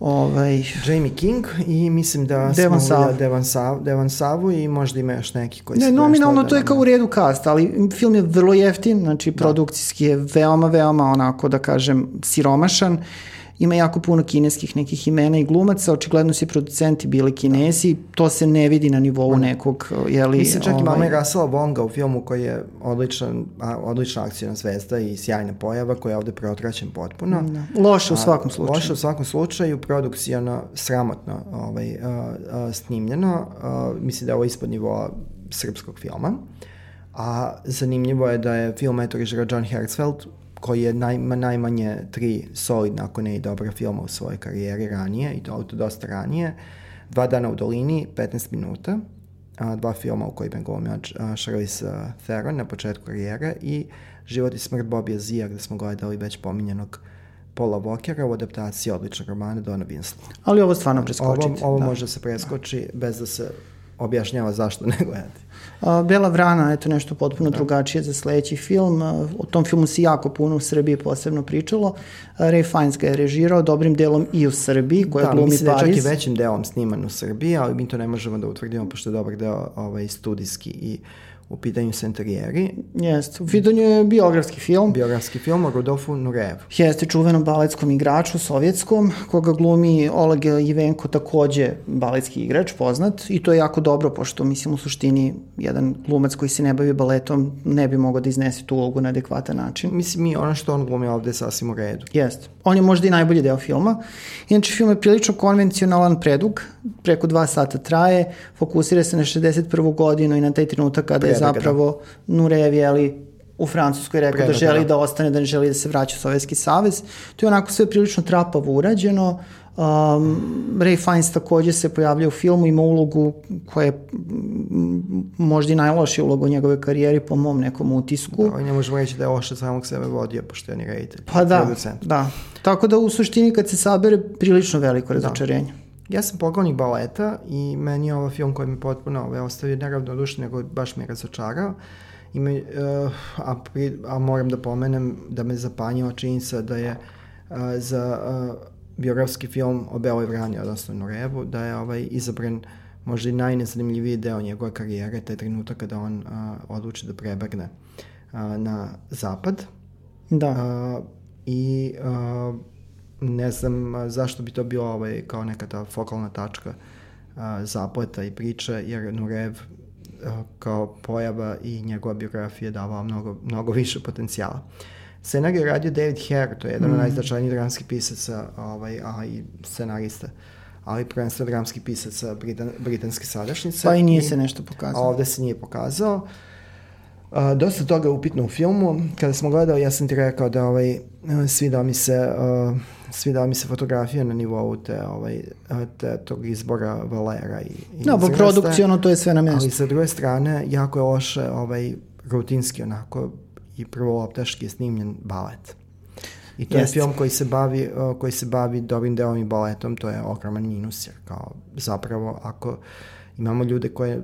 Ovaj, Jamie King i mislim da Devan smo Sav. Devan, Sav, Devan Savu i možda ima još neki koji ne, nominalno to je kao u redu cast, ali film je vrlo jeftin, znači da. produkcijski je veoma, veoma onako da kažem siromašan. Uh, ima jako puno kineskih nekih imena i glumaca, očigledno su i producenti bili kinesi, to se ne vidi na nivou nekog, jeli... Mislim čak ovaj... imamo i Russell Wonga u filmu koji je odličan, a, odlična akcijna zvezda i sjajna pojava koja je ovde preotraćen potpuno. Da. Loše u svakom slučaju. Loše u svakom slučaju, produkcijano sramotno ovaj, a, a, snimljeno, a, mislim da je ovo ispod nivoa srpskog filma. A zanimljivo je da je film eto John Hertzfeld, koji je naj, najmanje tri solidna, ako ne i dobra filma u svojoj karijeri ranije, i to, to dosta ranije. Dva dana u dolini, 15 minuta, a, dva filma u kojima je glumio Charlize Theron na početku karijere i Život i smrt Bobija Zija, gde smo gledali već pominjenog Paula Walkera u adaptaciji odličnog romana Dona Winslow. Ali ovo stvarno preskočiti. Ovo, ovo da. može se preskoči da. bez da se objašnjava zašto ne gledati. Bela vrana, eto nešto potpuno da. drugačije za sledeći film. O tom filmu se jako puno u Srbiji posebno pričalo. Ray Fiennes ga je režirao dobrim delom i u Srbiji, koja da, glumi Pariz. Da, mislim da je čak i većim delom sniman u Srbiji, ali mi to ne možemo da utvrdimo, pošto je dobar deo ovaj, studijski i u pitanju Sentarijeri. Jeste, u pitanju je biografski film. Biografski film o Rodolfu Nurevu. Jeste, čuvenom baletskom igraču, sovjetskom, koga glumi Oleg Ivenko, takođe baletski igrač, poznat, i to je jako dobro, pošto, mislim, u suštini, jedan glumac koji se ne bavi baletom ne bi mogao da iznese tu ulogu na adekvatan način. Mislim, mi ono što on glumi ovde je sasvim u redu. Jeste. On je možda i najbolji deo filma. Inače, film je prilično konvencionalan predug, preko dva sata traje, fokusira se na 61. godinu i na taj trenutak kada je zapravo Nurejev, jeli, u Francuskoj rekao da želi da. da ostane, da ne želi da se vraća u Sovjetski savez. To je onako sve prilično trapavo urađeno. Um, Ray Fiennes takođe se pojavlja u filmu, ima ulogu koja je možda i najlošija uloga u njegove karijeri po mom nekom utisku. Da, ne možemo reći da je loše samog sebe vodio, pošto je ni reditelj. Pa da, producent. da. Tako da u suštini kad se sabere prilično veliko da. razočarenje. Da. Ja sam poglavnik baleta i meni je ovo film koji mi potpuno ovaj, ostavio neravnodušno, nego baš mi je razočarao. I me, uh, a, pri, a moram da pomenem da me zapanjila činjenica da je uh, za uh, biografski film o Beloj Vrani, odnosno Nurevu, da je ovaj izabran možda i najnezanimljiviji deo njegove karijere, taj trenutak kada on uh, odluči da prebegne uh, na zapad. Da. Uh, I uh, ne znam zašto bi to bilo ovaj, kao neka ta fokalna tačka a, zapleta i priče, jer Nurev a, kao pojava i njegova biografija davao mnogo, mnogo više potencijala. Scenarij je radio David Hare, to je jedan mm. od najznačajnijih dramskih pisaca, ovaj, a i scenarista ali prvenstveno dramski pisaca Britan, britanske sadašnjice. Pa i nije I, se nešto pokazao. A ovde se nije pokazao. Uh, dosta toga je upitno u filmu. Kada smo gledali, ja sam ti rekao da ovaj, svidao mi se uh, svidala mi se fotografija na nivou te, ovaj, te, tog izbora Valera i, i No, po produkcijonu to je sve na mjestu. Ali sa druge strane, jako je loše ovaj, rutinski onako i prvo optaški je snimljen balet. I to Jest. je film koji se bavi, koji se bavi dobrim delom i baletom, to je ogroman minus, jer kao zapravo ako imamo ljude koje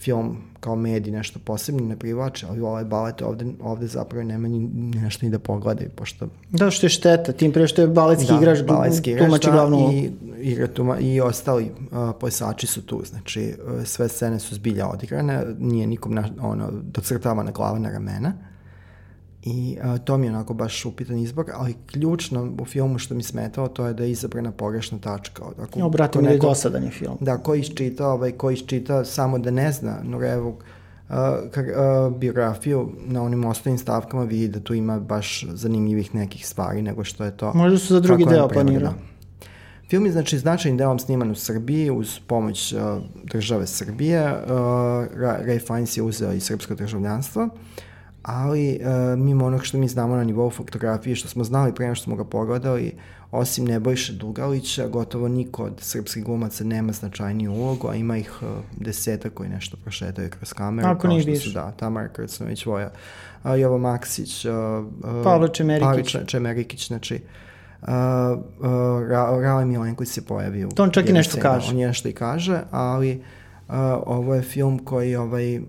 film kao medij nešto posebno ne privlače, ali ovaj balet ovde, ovde zapravo nema ni nešto ni da pogledaju, pošto... Da, što je šteta, tim pre što je baletski da, igrač, baletski igrač tumači da, glavnu i, igra tuma, i ostali uh, plesači su tu, znači uh, sve scene su zbilja odigrane, nije nikom na, ono, docrtavana glava na ramena. I a, to mi je onako baš upitan izbor, ali ključno u filmu što mi smetao to je da je izabrana pogrešna tačka. Ako, ja, brate, mi je dosadan je film. Da, ko iščita, ovaj, ko iščita samo da ne zna Nurevog uh, kar, uh, biografiju na onim ostalim stavkama vidi da tu ima baš zanimljivih nekih stvari nego što je to. Možda su za drugi deo planirao. Film je znači značajnim delom sniman u Srbiji uz pomoć uh, države Srbije. Uh, Ray Fiennes je uzeo i srpsko državljanstvo. Uh, ali uh, mimo onog što mi znamo na nivou fotografije, što smo znali prema što smo ga pogledali, osim Nebojše Dugalića, gotovo niko od srpskih glumaca nema značajniju ulogu, a ima ih uh, deseta koji nešto prošetaju kroz kameru. Ako nije. Su, da, Tamara Krcnović, Voja, uh, Jovo Maksić, uh, uh, Pavle Čemerikić. Pavle Čemerikić, znači uh, uh, Ra Rale Milenković se pojavi u... To on čak i nešto kaže. On nešto i kaže, ali uh, ovo je film koji ovaj,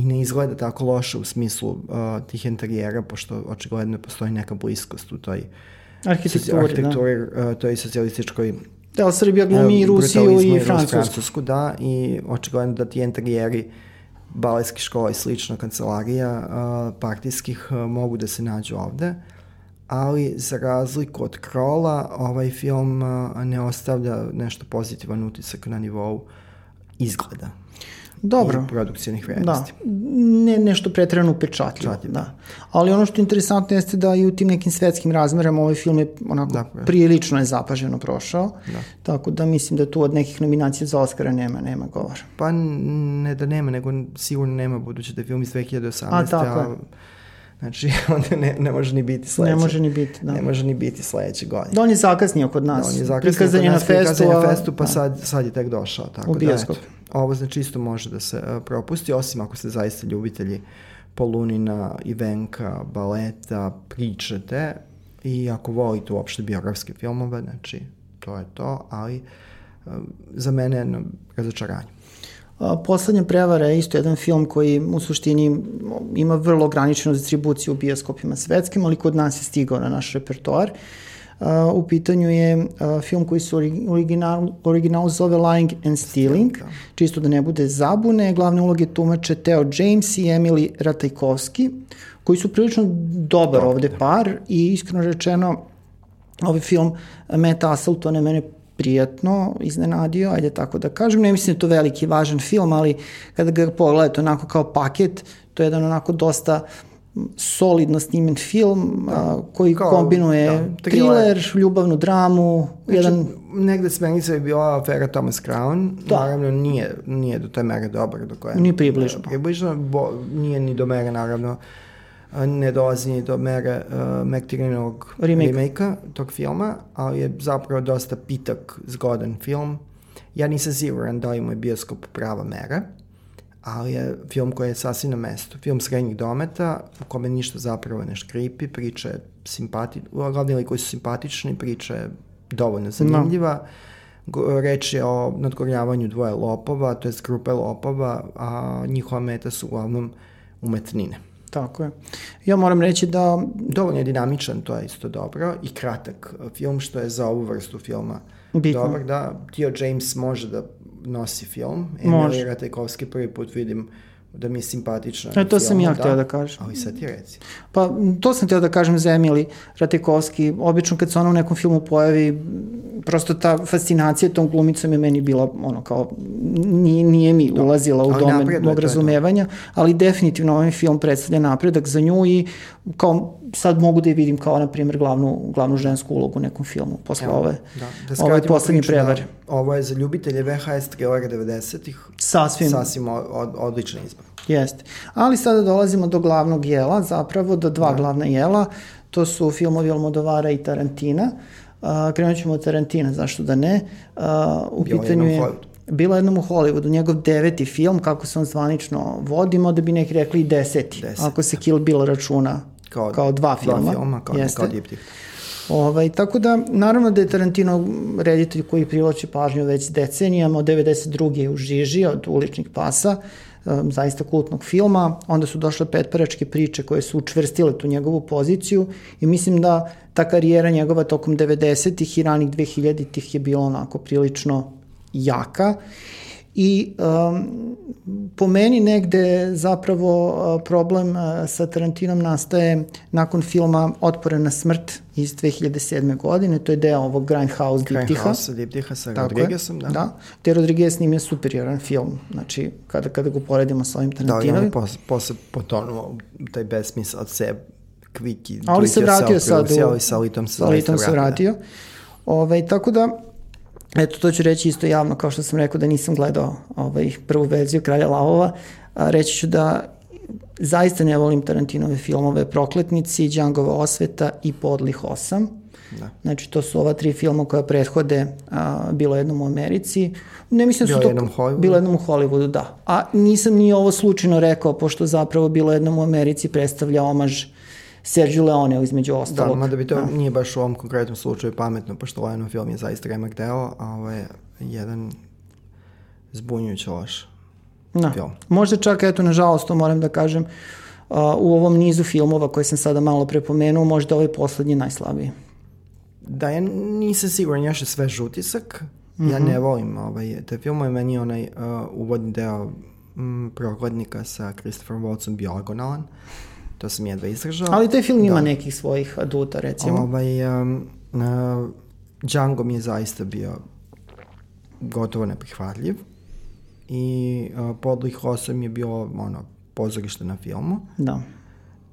i ne izgleda tako loše u smislu uh, tih interijera, pošto očigledno postoji neka bliskost u toj arhitekturi, arhitekturi da. uh, toj socijalističkoj Da, ali Srbija glumi uh, Rusiju i Francusku. Francusku, da, i očigledno da ti interijeri baletskih škola i slično kancelarija uh, partijskih uh, mogu da se nađu ovde, ali za razliku od Krola, ovaj film uh, ne ostavlja nešto pozitivan utisak na nivou izgleda. Dobro. produkcijnih vrednosti. Da. Ne, nešto pretrano upečatljivo. Da. da. Ali ono što je interesantno jeste da i u tim nekim svetskim razmerama ovaj film je onako da, prilično je zapaženo prošao. Da. Tako da mislim da tu od nekih nominacija za Oscara nema, nema govora. Pa ne da nema, nego sigurno nema budući da je film iz 2018. A, tako a, Znači, onda ne, ne može ni biti sledeće. Ne može ni biti, da. Ne može ni biti sledeće godine. Da on je zakasnio kod nas. Da, on je zakasnio prikazan kod nas, na festu, prikazan je na festu, pa da. sad, sad je tek došao. Tako U bioskop. Da, eto, ovo znači isto može da se uh, propusti, osim ako ste zaista ljubitelji Polunina, Ivenka, baleta, pričate i ako volite uopšte biografske filmove, znači to je to, ali uh, za mene je razočaranje. Poslednja prevara je isto jedan film koji u suštini ima vrlo ograničenu distribuciju u bioskopima svetskim, ali kod nas je stigao na naš repertoar. u pitanju je film koji se original, original zove Lying and Stealing, da. čisto da ne bude zabune. Glavne uloge tumače Theo James i Emily Ratajkovski, koji su prilično dobar ovde par i iskreno rečeno ovaj film Matt Asselton je mene prijatno iznenadio, ajde tako da kažem. Ne mislim da je to veliki važan film, ali kada ga pogledate onako kao paket, to je jedan onako dosta solidno snimen film da. a, koji kao, kombinuje da, thriller, ljubavnu dramu, znači, jedan... Negde smenica je bila afera Thomas Crown, da. naravno nije, nije do te mere dobar do koje... Nije približno. Približno, bo, nije ni do mere naravno ne dolazi ni do mere uh, Mekterinovog remake. remake tog filma, ali je zapravo dosta pitak, zgodan film. Ja nisam siguran da li mu je bioskop prava mera, ali je film koji je sasvim na mestu. Film srednjih dometa, u kome ništa zapravo ne škripi, priča je simpati, glavni li koji su simpatični, priča je dovoljno zanimljiva. No. Reč je o nadgorjavanju dvoje lopova, to je grupe lopova, a njihova meta su uglavnom umetnine. Tako je. Ja moram reći da... Dovoljno je dinamičan, to je isto dobro, i kratak film, što je za ovu vrstu filma Bitno. dobar. Da, Tio James može da nosi film. Emilija Ratajkovski prvi put vidim da mi je simpatična. E, to sam ja da, htio da kažem. Ali sad ti reci. Pa, to sam htio da kažem za Emili Ratajkovski. Obično kad se ona u nekom filmu pojavi, prosto ta fascinacija tom glumicom je meni bila ono kao, nije, nije mi da. ulazila u domen mog razumevanja, ali definitivno ovaj film predstavlja napredak za nju i kao sad mogu da je vidim kao, na primjer, glavnu, glavnu žensku ulogu u nekom filmu posle Evo, ove, da. Da ove poslednje prevare. Da, ovo je za ljubitelje VHS trilera 90-ih. Sasvim. Sasvim od, odličan izbor. Jeste. Ali sada dolazimo do glavnog jela, zapravo do dva da. glavna jela. To su filmovi Almodovara i Tarantina. Uh, krenut ćemo od Tarantina, zašto da ne. Uh, u Bilo pitanju je... Bilo jednom u Hollywoodu, njegov deveti film, kako se on zvanično vodimo, da bi neki rekli deseti, Deset. ako se Kill Bill računa kao, kao dva filma. Dva filma, kao, Jeste. kao diptih. Ovaj, tako da, naravno da je Tarantino reditelj koji privlači pažnju već decenijama, od 92. je u žiži od uličnih pasa, um, zaista kultnog filma, onda su došle petparačke priče koje su učvrstile tu njegovu poziciju i mislim da ta karijera njegova tokom 90-ih i ranih 2000-ih je bila onako prilično jaka I um, po meni negde zapravo uh, problem uh, sa Tarantinom nastaje nakon filma Otpore na smrt iz 2007. godine, to je deo ovog Grindhouse diptiha. Grindhouse diptiha sa Rodriguezom, da. Da, te Rodriguez snimio superioran film, znači kada, kada ga poredimo sa ovim Tarantinovim. Da, i on je posle, posle potonuo taj besmisl od sebe kviki. Ali se vratio sad u... Ali sa Litom se, se vratio. Ove, ovaj, tako da, Eto, to ću reći isto javno, kao što sam rekao da nisam gledao ovaj, prvu verziju Kralja lavova. A, reći ću da zaista ne volim Tarantinove filmove Prokletnici, Džangova osveta i Podlih osam. Da. Znači, to su ova tri filma koja prethode a, Bilo jednom u Americi. Ne mislim da su bilo to... jednom Hollywoodu? Bilo jednom u Hollywoodu, da. A nisam ni ovo slučajno rekao, pošto zapravo Bilo jednom u Americi predstavlja omaž Sergio Leone između ostalog. Da, mada bi to da. nije baš u ovom konkretnom slučaju pametno, pošto ovaj film je zaista remak deo, a ovo je jedan zbunjujući loš da. film. Možda čak, eto, nažalost, to moram da kažem, uh, u ovom nizu filmova koje sam sada malo prepomenuo, možda ovaj poslednji najslabiji. Da, ja nisam siguran, još je sve žutisak. Mm -hmm. Ja ne volim ovaj, te filmove, meni je onaj uh, uvodni deo mm, prokladnika sa Christopher Waltzom bio agonalan. To sam jedva izdržao. Ali taj film da. ima nekih svojih aduta, recimo. Ovaj, um, uh, Django mi je zaista bio gotovo neprihvatljiv i uh, Podlih osam je bilo ono, pozorište na filmu. Da.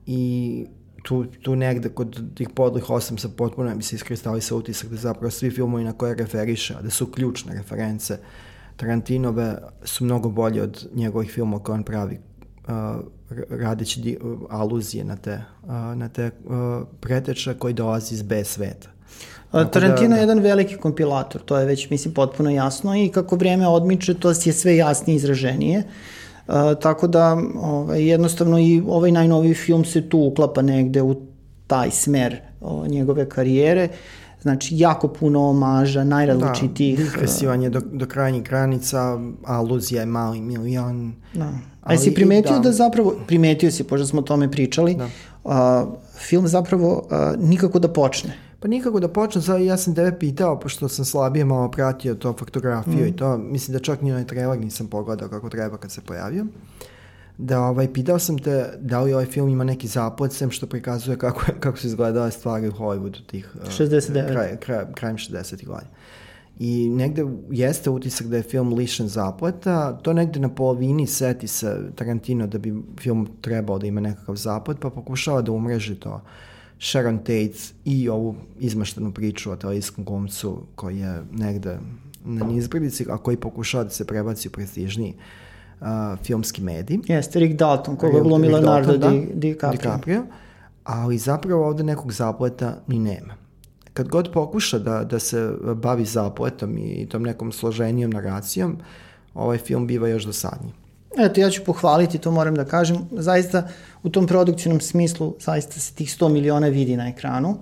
I tu, tu negde kod tih podlih osam sa potpuno mi se iskristali utisak da zapravo svi filmovi na koje referiše, da su ključne reference Tarantinove su mnogo bolje od njegovih filmova koje on pravi radeći di, aluzije na te, na te preteče koji dolazi iz B sveta. Tako Tarantino da, je jedan veliki kompilator, to je već, mislim, potpuno jasno i kako vrijeme odmiče, to je sve jasnije izraženije. Uh, tako da, ovaj, jednostavno i ovaj najnoviji film se tu uklapa negde u taj smer o, njegove karijere. Znači, jako puno omaža, najrazličitih... Da, dispresivanje do, do krajnjih granica, aluzija je mali milion. Da. A jesi primetio da. da zapravo, primetio si, pošto smo o tome pričali, da. a, film zapravo a, nikako da počne. Pa nikako da počne, sad ja sam tebe pitao, pošto sam slabije malo pratio to faktografiju mm. i to, mislim da čak ni onaj trailer nisam pogledao kako treba kad se pojavio. Da, ovaj, pitao sam te da li ovaj film ima neki zaplet, sem što prikazuje kako, kako su izgledale stvari u Hollywoodu tih... 69. Kraj, kraj, krajem 60. godina i negde jeste utisak da je film lišen zapleta, to negde na polovini seti se Tarantino da bi film trebao da ima nekakav zaplet, pa pokušava da umreži to Sharon Tate i ovu izmaštenu priču o televizijskom glumcu koji je negde na nizbrdici, a koji pokušava da se prebaci u prestižniji uh, filmski medij. Jeste, Rick Dalton, koga glumi Leonardo da, Di, DiCaprio. DiCaprio. Ali zapravo ovde nekog zapleta ni nema kad god pokuša da, da se bavi zapletom i tom nekom složenijom naracijom, ovaj film biva još dosadniji. Eto, ja ću pohvaliti, to moram da kažem, zaista u tom produkcijnom smislu zaista se tih 100 miliona vidi na ekranu.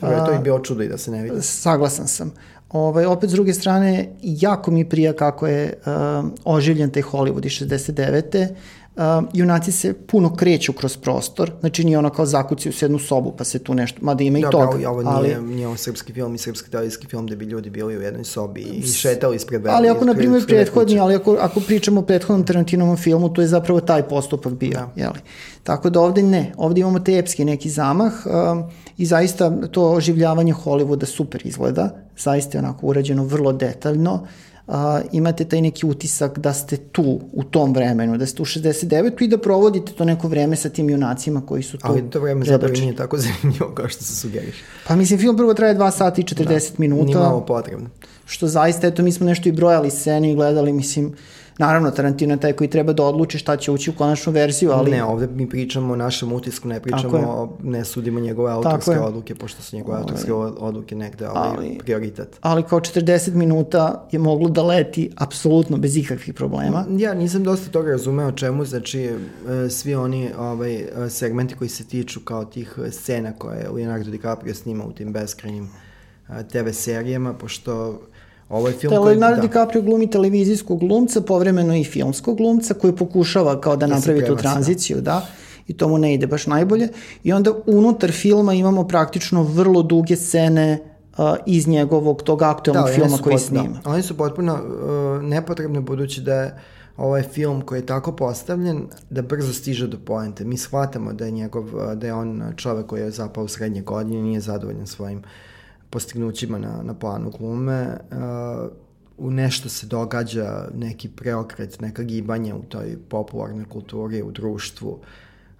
Dobro, to je bio čudo i da se ne vidi. Saglasan sam. Ovaj, opet, s druge strane, jako mi prija kako je uh, oživljen taj Hollywood iz 69 uh, junaci se puno kreću kroz prostor, znači nije ono kao zakuci u sednu sobu pa se tu nešto, mada ima i da, toga. Da, ovo nije, ali, nije ovo srpski film i srpski televizijski film gde bi ljudi bili u jednoj sobi i šetali ispred veli. Ali ako, na primjer, prethodni, ali ako, ako pričamo o prethodnom Tarantinovom filmu, to je zapravo taj postupak bio, da. jeli? Tako da ovde ne, ovde imamo te epski neki zamah um, i zaista to oživljavanje Hollywooda super izgleda, zaista je onako urađeno vrlo detaljno, uh, a, imate taj neki utisak da ste tu u tom vremenu, da ste u 69. i da provodite to neko vreme sa tim junacima koji su tu. Ali to vreme zapravo nije tako zanimljivo kao što se sugeriš. Pa mislim, film prvo traje 2 sata i 40 da, minuta. Nije malo potrebno. Što zaista, eto, mi smo nešto i brojali sceni i gledali, mislim, Naravno, Tarantino je taj koji treba da odluči šta će ući u konačnu verziju, ali... Ne, ovde mi pričamo o našem utisku, ne pričamo, ne sudimo njegove autorske odluke, pošto su njegove autorske odluke negde ali, ali, prioritet. Ali kao 40 minuta je moglo da leti apsolutno bez ikakvih problema. Ja nisam dosta toga razumeo čemu, znači e, svi oni ovaj, segmenti koji se tiču kao tih scena koje Leonardo DiCaprio snima u tim beskrajnim TV serijama, pošto Ovo je film Tele, koji... Da, DiCaprio glumi televizijskog glumca, povremeno i filmskog glumca, koji pokušava kao da, Da napravi tu da. tranziciju, da. I to mu ne ide baš najbolje. I onda unutar filma imamo praktično vrlo duge scene uh, iz njegovog tog aktualnog one filma koji pot- snima. Da, oni su potpuno uh, nepotrebne budući da je ovaj film koji je tako postavljen da brzo stiže do poente. Mi shvatamo da je njegov, uh, da je on čovek koji je zapao u srednje godine, nije zadovoljan svojim postignućima na, na planu glume. Uh, u nešto se događa, neki preokret, neka gibanja u toj popularnoj kulturi, u društvu,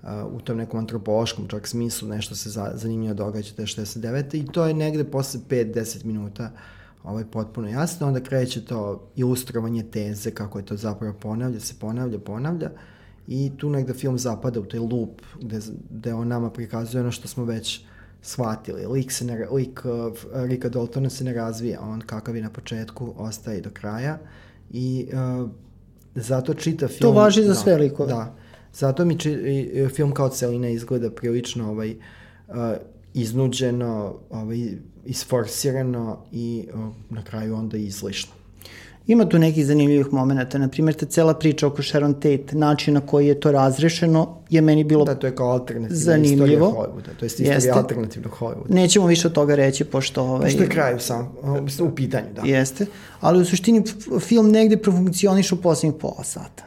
uh, u tom nekom antropološkom čak smislu, nešto se za, zanimljivo događa te 69. I to je negde posle 5-10 minuta ovaj, potpuno jasno. Onda kreće to ilustrovanje teze, kako je to zapravo ponavlja, se ponavlja, ponavlja. I tu negde film zapada u taj loop gde, gde on nama prikazuje ono što smo već shvatili. Lik, se ne, lik uh, Rika Daltona se ne razvija, on kakav je na početku ostaje do kraja i uh, zato čita film... To važi za da, sve likove. Da, zato mi či, i, film kao celina izgleda prilično ovaj, uh, iznuđeno, ovaj, isforsirano i uh, na kraju onda izlišno. Ima tu nekih zanimljivih momenta, na primjer ta cela priča oko Sharon Tate, način na koji je to razrešeno je meni bilo Da, to je kao alternativna Zanimljivo. istorija Hollywooda, to je istorija Jeste. alternativnog Hollywooda. Nećemo više od toga reći, pošto... Ovaj, Što je kraju sam, u pitanju, da. Jeste, ali u suštini film negde profunkcioniš u poslednjih pola sata.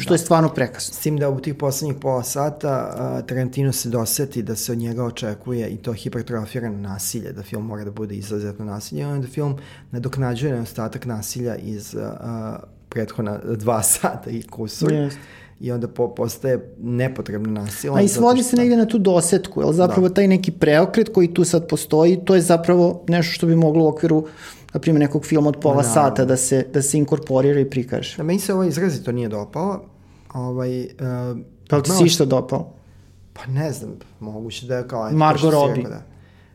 Što je stvarno prekasno. S tim da u tih poslednjih pola sata a, Tarantino se doseti da se od njega očekuje i to hipertrofirano nasilje, da film mora da bude izuzetno nasilje, onda film nadoknađuje nedostatak nasilja iz a, prethodna dva sata i kusur. Jeste. I onda po, postaje nepotrebno nasilje. A i svodi se negde na tu dosetku, jer zapravo Da. taj neki preokret koji tu sad postoji, to je zapravo nešto što bi moglo u okviru na primjer nekog filma od pola naravno. sata da se, da se inkorporira i prikaže. Da, meni se ovo izrazito nije dopalo. Ovaj, uh, Pa li ti se išta dopao? Pa ne znam, moguće da je kao... Margot si Robbie. Da.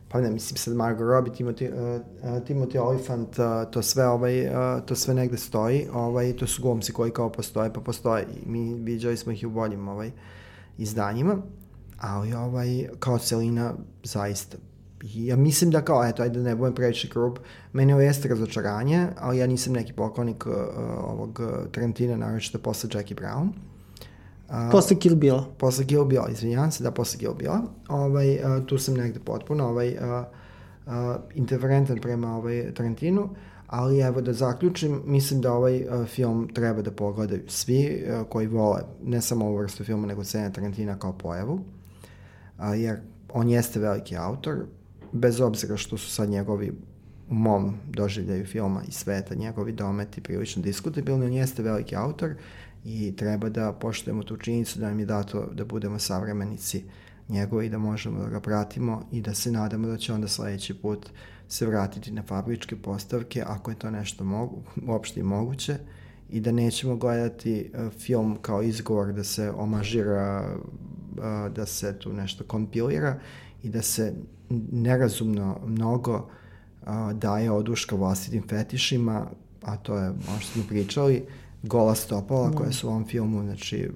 Pa ne, mislim sad Margot Robbie, Timothy, uh, uh, Timothy Olyphant, uh, to sve ovaj, uh, to sve negde stoji, ovaj, to su glumci koji kao postoje, pa postoje i mi viđali smo ih i u boljim ovaj, izdanjima, ali ovaj, kao celina zaista ja mislim da kao, eto, ajde da ne budem previše grub, meni ovo jeste razočaranje, ali ja nisam neki poklonik uh, ovog uh, Tarantina, naročito posle Jackie Brown. A, Posle Kill Billa. posle Kill Bill, izvinjavam se, da, posle Kill Bill, ovaj, a, tu sam negde potpuno ovaj, a, interferentan prema ovaj, Tarantinu, ali evo da zaključim, mislim da ovaj a, film treba da pogledaju svi a, koji vole ne samo ovu vrstu filma, nego cene Tarantina kao pojavu, a, jer on jeste veliki autor, bez obzira što su sad njegovi u mom doživljaju filma i sveta, njegovi dometi prilično diskutabilni, on jeste veliki autor i treba da poštujemo tu činjenicu da nam je dato da budemo savremenici njegovi, da možemo da ga pratimo i da se nadamo da će onda sledeći put se vratiti na fabričke postavke, ako je to nešto mogu, uopšte i moguće, i da nećemo gledati uh, film kao izgovor da se omažira, uh, da se tu nešto kompilira i da se nerazumno mnogo uh, daje oduška vlastitim fetišima, a to je ono što smo pričali, gola stopala koja su u ovom filmu, znači,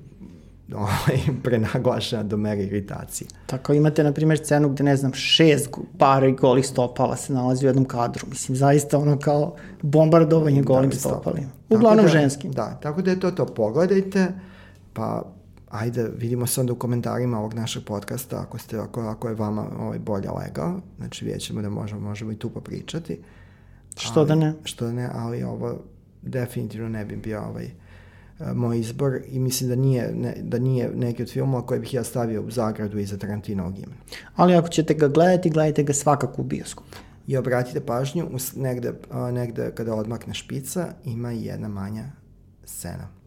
ovaj, prenaglašena do mere iritacije. Tako imate, na primjer, scenu gde, ne znam, šest go- pari golih stopala se nalazi u jednom kadru. Mislim, zaista ono kao bombardovanje golim stopala. stopalima. Tako Uglavnom da, ženskim. Da, tako da je to to. Pogledajte, pa ajde, vidimo se onda u komentarima ovog našeg podcasta, ako, ste, ako, ako je vama ovaj, bolje legao, znači vidjet ćemo da možemo, možemo i tu popričati. Što da ne? Što da ne, ali ovo definitivno ne bi bio ovaj moj izbor i mislim da nije, ne, da nije neki od filmova koje bih ja stavio u zagradu iza Tarantinovog imena. Ali ako ćete ga gledati, gledajte ga svakako u bioskopu. I obratite pažnju, negde, negde kada odmakne špica, ima jedna manja scena.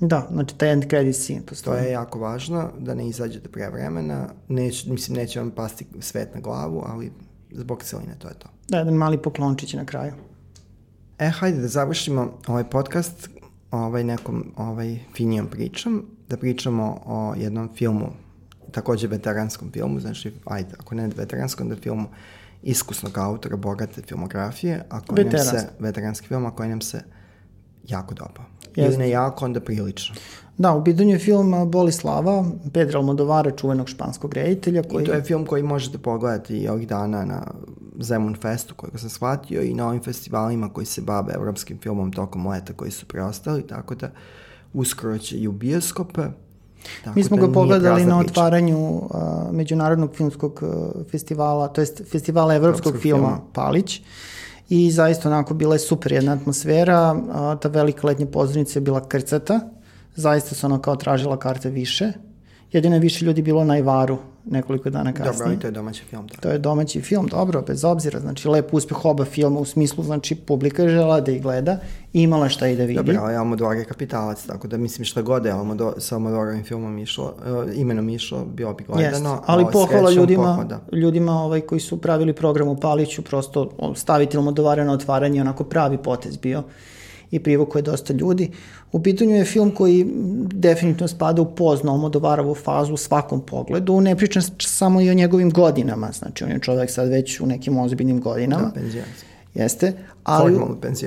Da, znači taj end credit scene To postoji. je jako važno, da ne izađete pre vremena. Neć, mislim, neće vam pasti svet na glavu, ali zbog celine to je to. Da, jedan mali poklončić na kraju. E, hajde da završimo ovaj podcast ovaj nekom ovaj finijom pričom, da pričamo o jednom filmu, takođe veteranskom filmu, znači, ajde, ako ne veteranskom, da filmu iskusnog autora, bogate filmografije, a koji nam se, Veteranski. film, a koji nam se jako dopao. Jeste. Ili ne jako, onda prilično. Da, u pitanju je film a, Boli slava, Pedra Almodovara, čuvenog španskog reditelja. Koji... I to je film koji možete pogledati i ovih dana na Zemun Festu, kojeg sam shvatio, i na ovim festivalima koji se bave evropskim filmom tokom leta koji su preostali, tako da uskoro će i u bioskope. Tako Mi smo da ga pogledali na otvaranju a, Međunarodnog filmskog a, festivala, to jest festivala evropskog Evropskog filma filma. Palić. I zaista onako bila je super jedna atmosfera, ta velika letnja pozornica je bila krcata, zaista su ono kao tražila karte više. Jedino je više ljudi bilo na Ivaru nekoliko dana kasnije. Dobro, ali to je domaći film. Da. To je domaći film, dobro, bez obzira, znači lep uspeh oba filma u smislu, znači publika je žela da ih gleda i imala šta i da vidi. Dobro, ali Almodóvar je kapitalac, tako da mislim šta god je Almodóvar, sa Almodóvarovim filmom išlo, uh, imenom išlo, bilo bi gledano. Jeste, ali pohvala ljudima, pohvala, da. ljudima ovaj, koji su pravili program u Paliću, prosto staviti Almodovara na otvaranje, onako pravi potez bio i privukao je dosta ljudi. U pitanju je film koji definitivno spada u pozno Almodovarovu fazu u svakom pogledu. Ne pričam samo i o njegovim godinama, znači on je čovek sad već u nekim ozbiljnim godinama. Da, penzijanski. Jeste, ali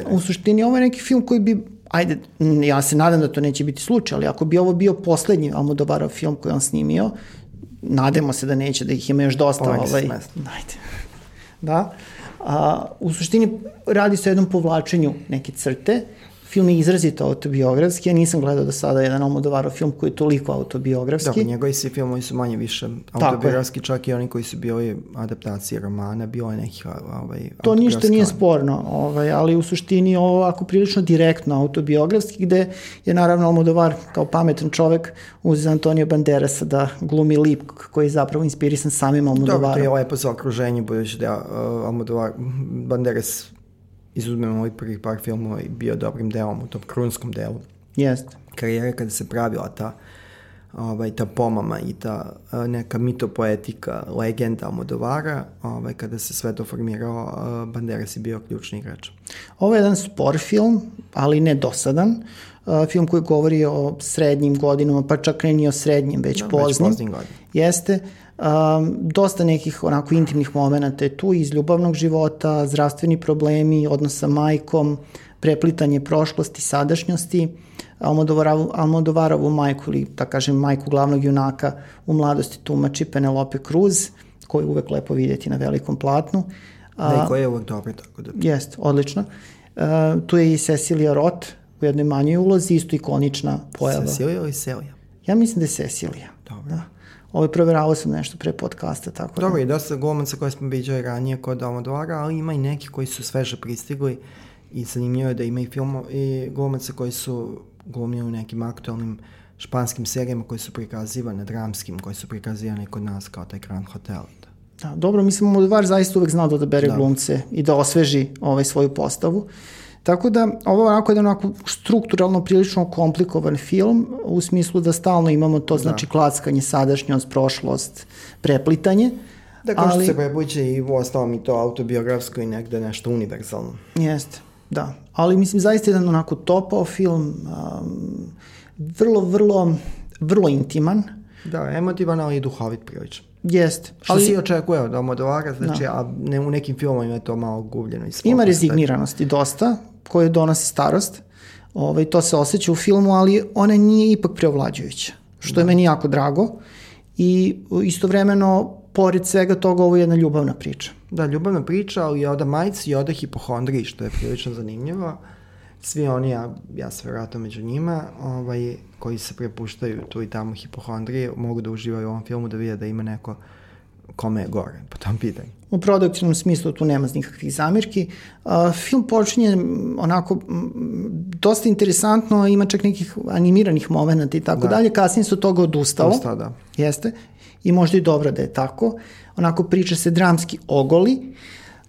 u suštini ovo je neki film koji bi, ajde, ja se nadam da to neće biti slučaj, ali ako bi ovo bio poslednji Almodovarov film koji on snimio, nadamo se da neće, da ih ima još dosta. Se ovaj. Ajde. Da. A, u suštini radi se o jednom povlačenju neke crte. Film je izrazito autobiografski, ja nisam gledao do sada jedan Almodovarov film koji je toliko autobiografski. Dobro, njegovi svi filmovi su manje više autobiografski, čak i oni koji su bili adaptacije romana, bilo je nekih ovaj, To ništa nije sporno, ovaj, ali u suštini je ovo ovako prilično direktno autobiografski, gde je naravno Almodovar kao pametan čovek uz Antonio Banderasa da glumi lik koji je zapravo inspirisan samim Dobro, to je lepo za okruženje, budući da uh, Almodovar, Banderas, izuzmemo ovih prvih par filmova i bio dobrim delom u tom krunskom delu Jeste. karijere kada se pravila ta ovaj, ta pomama i ta a, neka mitopoetika, legenda Almodovara, ovaj, kada se sve to formirao, a, Banderas je bio ključni igrač. Ovo je jedan spor film, ali ne dosadan. Uh, film koji govori o srednjim godinama, pa čak ne ni o srednjim, već Da, već poznim. poznim godinama. Jeste. Um, dosta nekih onako intimnih momenta je tu iz ljubavnog života, zdravstveni problemi, odnos sa majkom, preplitanje prošlosti, sadašnjosti, Almodovarovu, Almodovarovu majku ili da kažem majku glavnog junaka u mladosti tumači Penelope Cruz, koju je uvek lepo vidjeti na velikom platnu. Da, i koji je uvek dobro, tako da... Jest, odlično. Uh, tu je i Cecilia Roth u jednoj manjoj ulozi, isto ikonična pojava. Cecilija ili Selija? Ja mislim da je Cecilia. Dobro. Da. Ovo proveravao sam nešto pre podcasta, tako Dobro, da. i dosta glumaca koje smo viđali ranije kod Almodovara, ali ima i neki koji su sveže pristigli i zanimljivo je da ima i filmo i glumaca koji su glumili u nekim aktualnim španskim serijama koji su prikazivane, dramskim, koji su prikazivane kod nas kao taj Grand Hotel. Da, dobro, mislim, Almodovar zaista uvek znao da odabere Da. glumce i da osveži ovaj svoju postavu. Tako da, ovo je onako jedan onako strukturalno prilično komplikovan film, u smislu da stalno imamo to, znači, klackanje, sadašnjost, prošlost, preplitanje. Da, kao što ali- se prepliče i u ostalom i to autobiografsko i negde nešto univerzalno. Jeste, da. Ali mislim zaista jedan onako topao film, um, vrlo, vrlo, vrlo intiman. Da, emotivan, ali i duhovit prilično. Jeste. Što ali si očekuje od Almodovara, znači, a ne, u nekim filmovima je to malo gubljeno iz ima rezigniranosti dosta, koje donose starost. Ovaj, to se osjeća u filmu, ali ona nije ipak preovlađujuća, što je meni jako drago. I istovremeno, pored svega toga, ovo je jedna ljubavna priča. Da, ljubavna priča, ali i oda majci i oda hipohondriji, što je prilično zanimljivo. Svi oni, ja, ja se vjerojatno među njima, ovaj, koji se prepuštaju tu i tamo hipohondrije, mogu da uživaju u ovom filmu da vide da ima neko kome je gore po tom pitanju. U produktivnom smislu tu nema nikakvih zamirki. A, film počinje onako dosta interesantno, ima čak nekih animiranih momenta i tako Da. dalje. Kasnije od toga odustalo. Dosta, da. Jeste. I možda i dobro da je tako. Onako priča se dramski ogoli.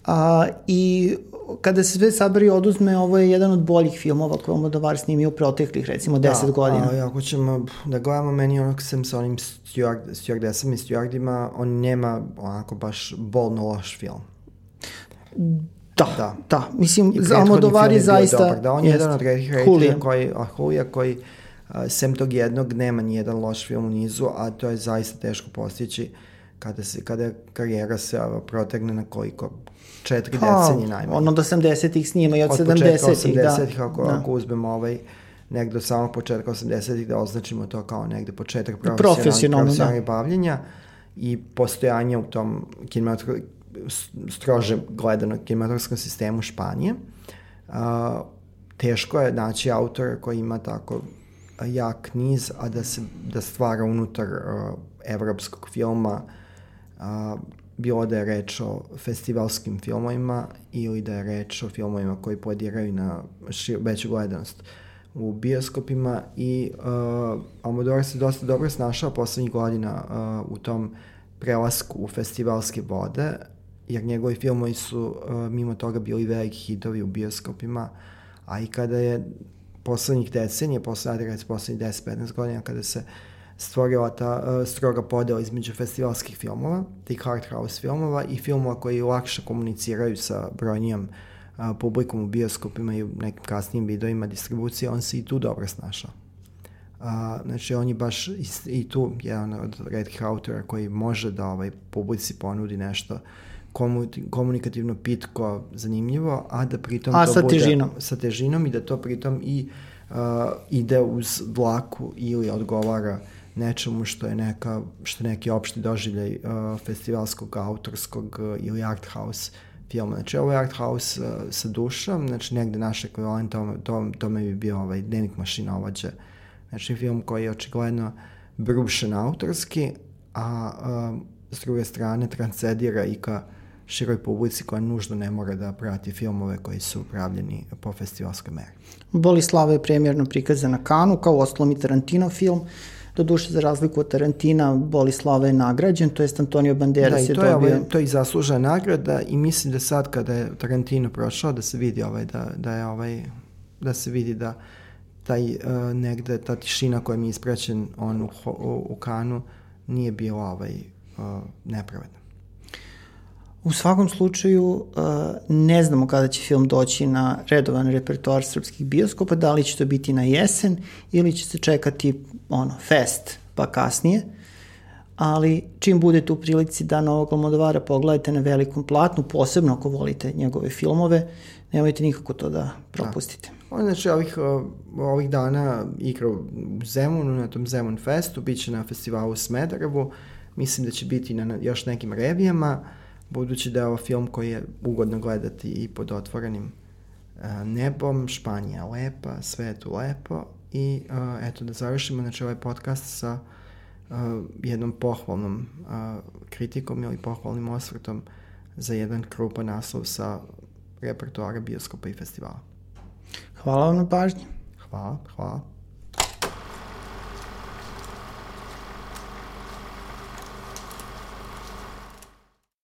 A, I kada se sve sabari i oduzme, ovo je jedan od boljih filmova koje Almodovar snimio u proteklih, recimo, 10 da, godina. Ali ako ćemo da gledamo meni onog sem sa onim steward, stewardesama i stewardima, on nema onako baš bolno loš film. Da, Da. da. da. Mislim, Almodovar je zaista... Dobar, da, on je jest. jedan od redkih Julija. reditelja koji, a Hulija koji a, sem tog jednog nema ni jedan loš film u nizu, a to je zaista teško postići kada, se, kada karijera se a, protegne na koliko? Četiri pa, decenije najmanje. Ono od 80-ih snima i od, od 70-ih, da. 80-ih, ako, da. ako uzmemo ovaj negde od samog početka 80-ih da označimo to kao negde početak profesionalnog profesionalnog da. bavljenja i postojanje u tom kinematografskom strože gledano kinematografskom sistemu Španije. Uh, teško je naći autora koji ima tako jak niz, a da se da stvara unutar uh, evropskog filma uh, bilo da je reč o festivalskim filmovima ili da je reč o filmovima koji podiraju na šir, veću gledanost u bioskopima i uh, Almodóvar se dosta dobro snašao poslednjih godina uh, u tom prelasku u festivalske vode, jer njegovi filmovi su uh, mimo toga bili veliki hitovi u bioskopima, a i kada je poslednjih decenija, poslednjih 10-15 godina, kada se stvorila ta uh, stroga podela između festivalskih filmova, tih hard house filmova i filmova koji lakše komuniciraju sa brojnijom uh, publikom u bioskopima i u nekim kasnijim videojima distribucije, on se i tu dobro snašao. A, znači, on je baš i, i tu jedan od redkih autora koji može da ovaj, publici ponudi nešto komunikativno pitko, zanimljivo, a da pritom a, to sa bude težinom. sa težinom i da to pritom i uh, ide uz vlaku ili odgovara nečemu što je neka što neki opšti doživljaj uh, festivalskog, autorskog uh, ili art house filma. Znači, ovo je art house uh, sa dušom, znači negde naš ekvivalent tome, tome, tome bi bio ovaj dnevnik mašinovođe. Znači, film koji je očigledno brušen autorski, a uh, s druge strane transcedira i ka uh, široj publici koja nužno ne mora da prati filmove koji su pravljeni po festivalskoj meri. Bolislava je premjerno prikazana na Kanu kao oslom i Tarantino film. Do duše, za razliku od Tarantina, Bolislava je nagrađen, to jest Antonio Banderas da, je, je dobio... Ovaj, to je i zaslužena nagrada i mislim da sad kada je Tarantino prošao da se vidi ovaj, da, da je ovaj, da se vidi da taj uh, negde, ta tišina koja mi je isprećen on u, u, u Kanu nije bila ovaj, uh, nepravedna. U svakom slučaju uh, ne znamo kada će film doći na redovan repertoar srpskih bioskopa, da li će to biti na jesen ili će se čekati ono, fest pa kasnije. Ali čim budete u prilici da novog Almodovara pogledajte na velikom platnu, posebno ako volite njegove filmove, nemojte nikako to da propustite. Da. On znači ovih, ovih dana igra u Zemunu, na tom Zemun festu, bit će na festivalu Smederevu, mislim da će biti na još nekim revijama, budući da je ovo film koji je ugodno gledati i pod otvorenim uh, nebom, Španija lepa, sve je tu lepo i uh, eto da završimo znači ovaj podcast sa uh, jednom pohvalnom uh, kritikom ili pohvalnim osvrtom za jedan krupan naslov sa repertoara bioskopa i festivala. Hvala vam na pažnji. Hvala, hvala.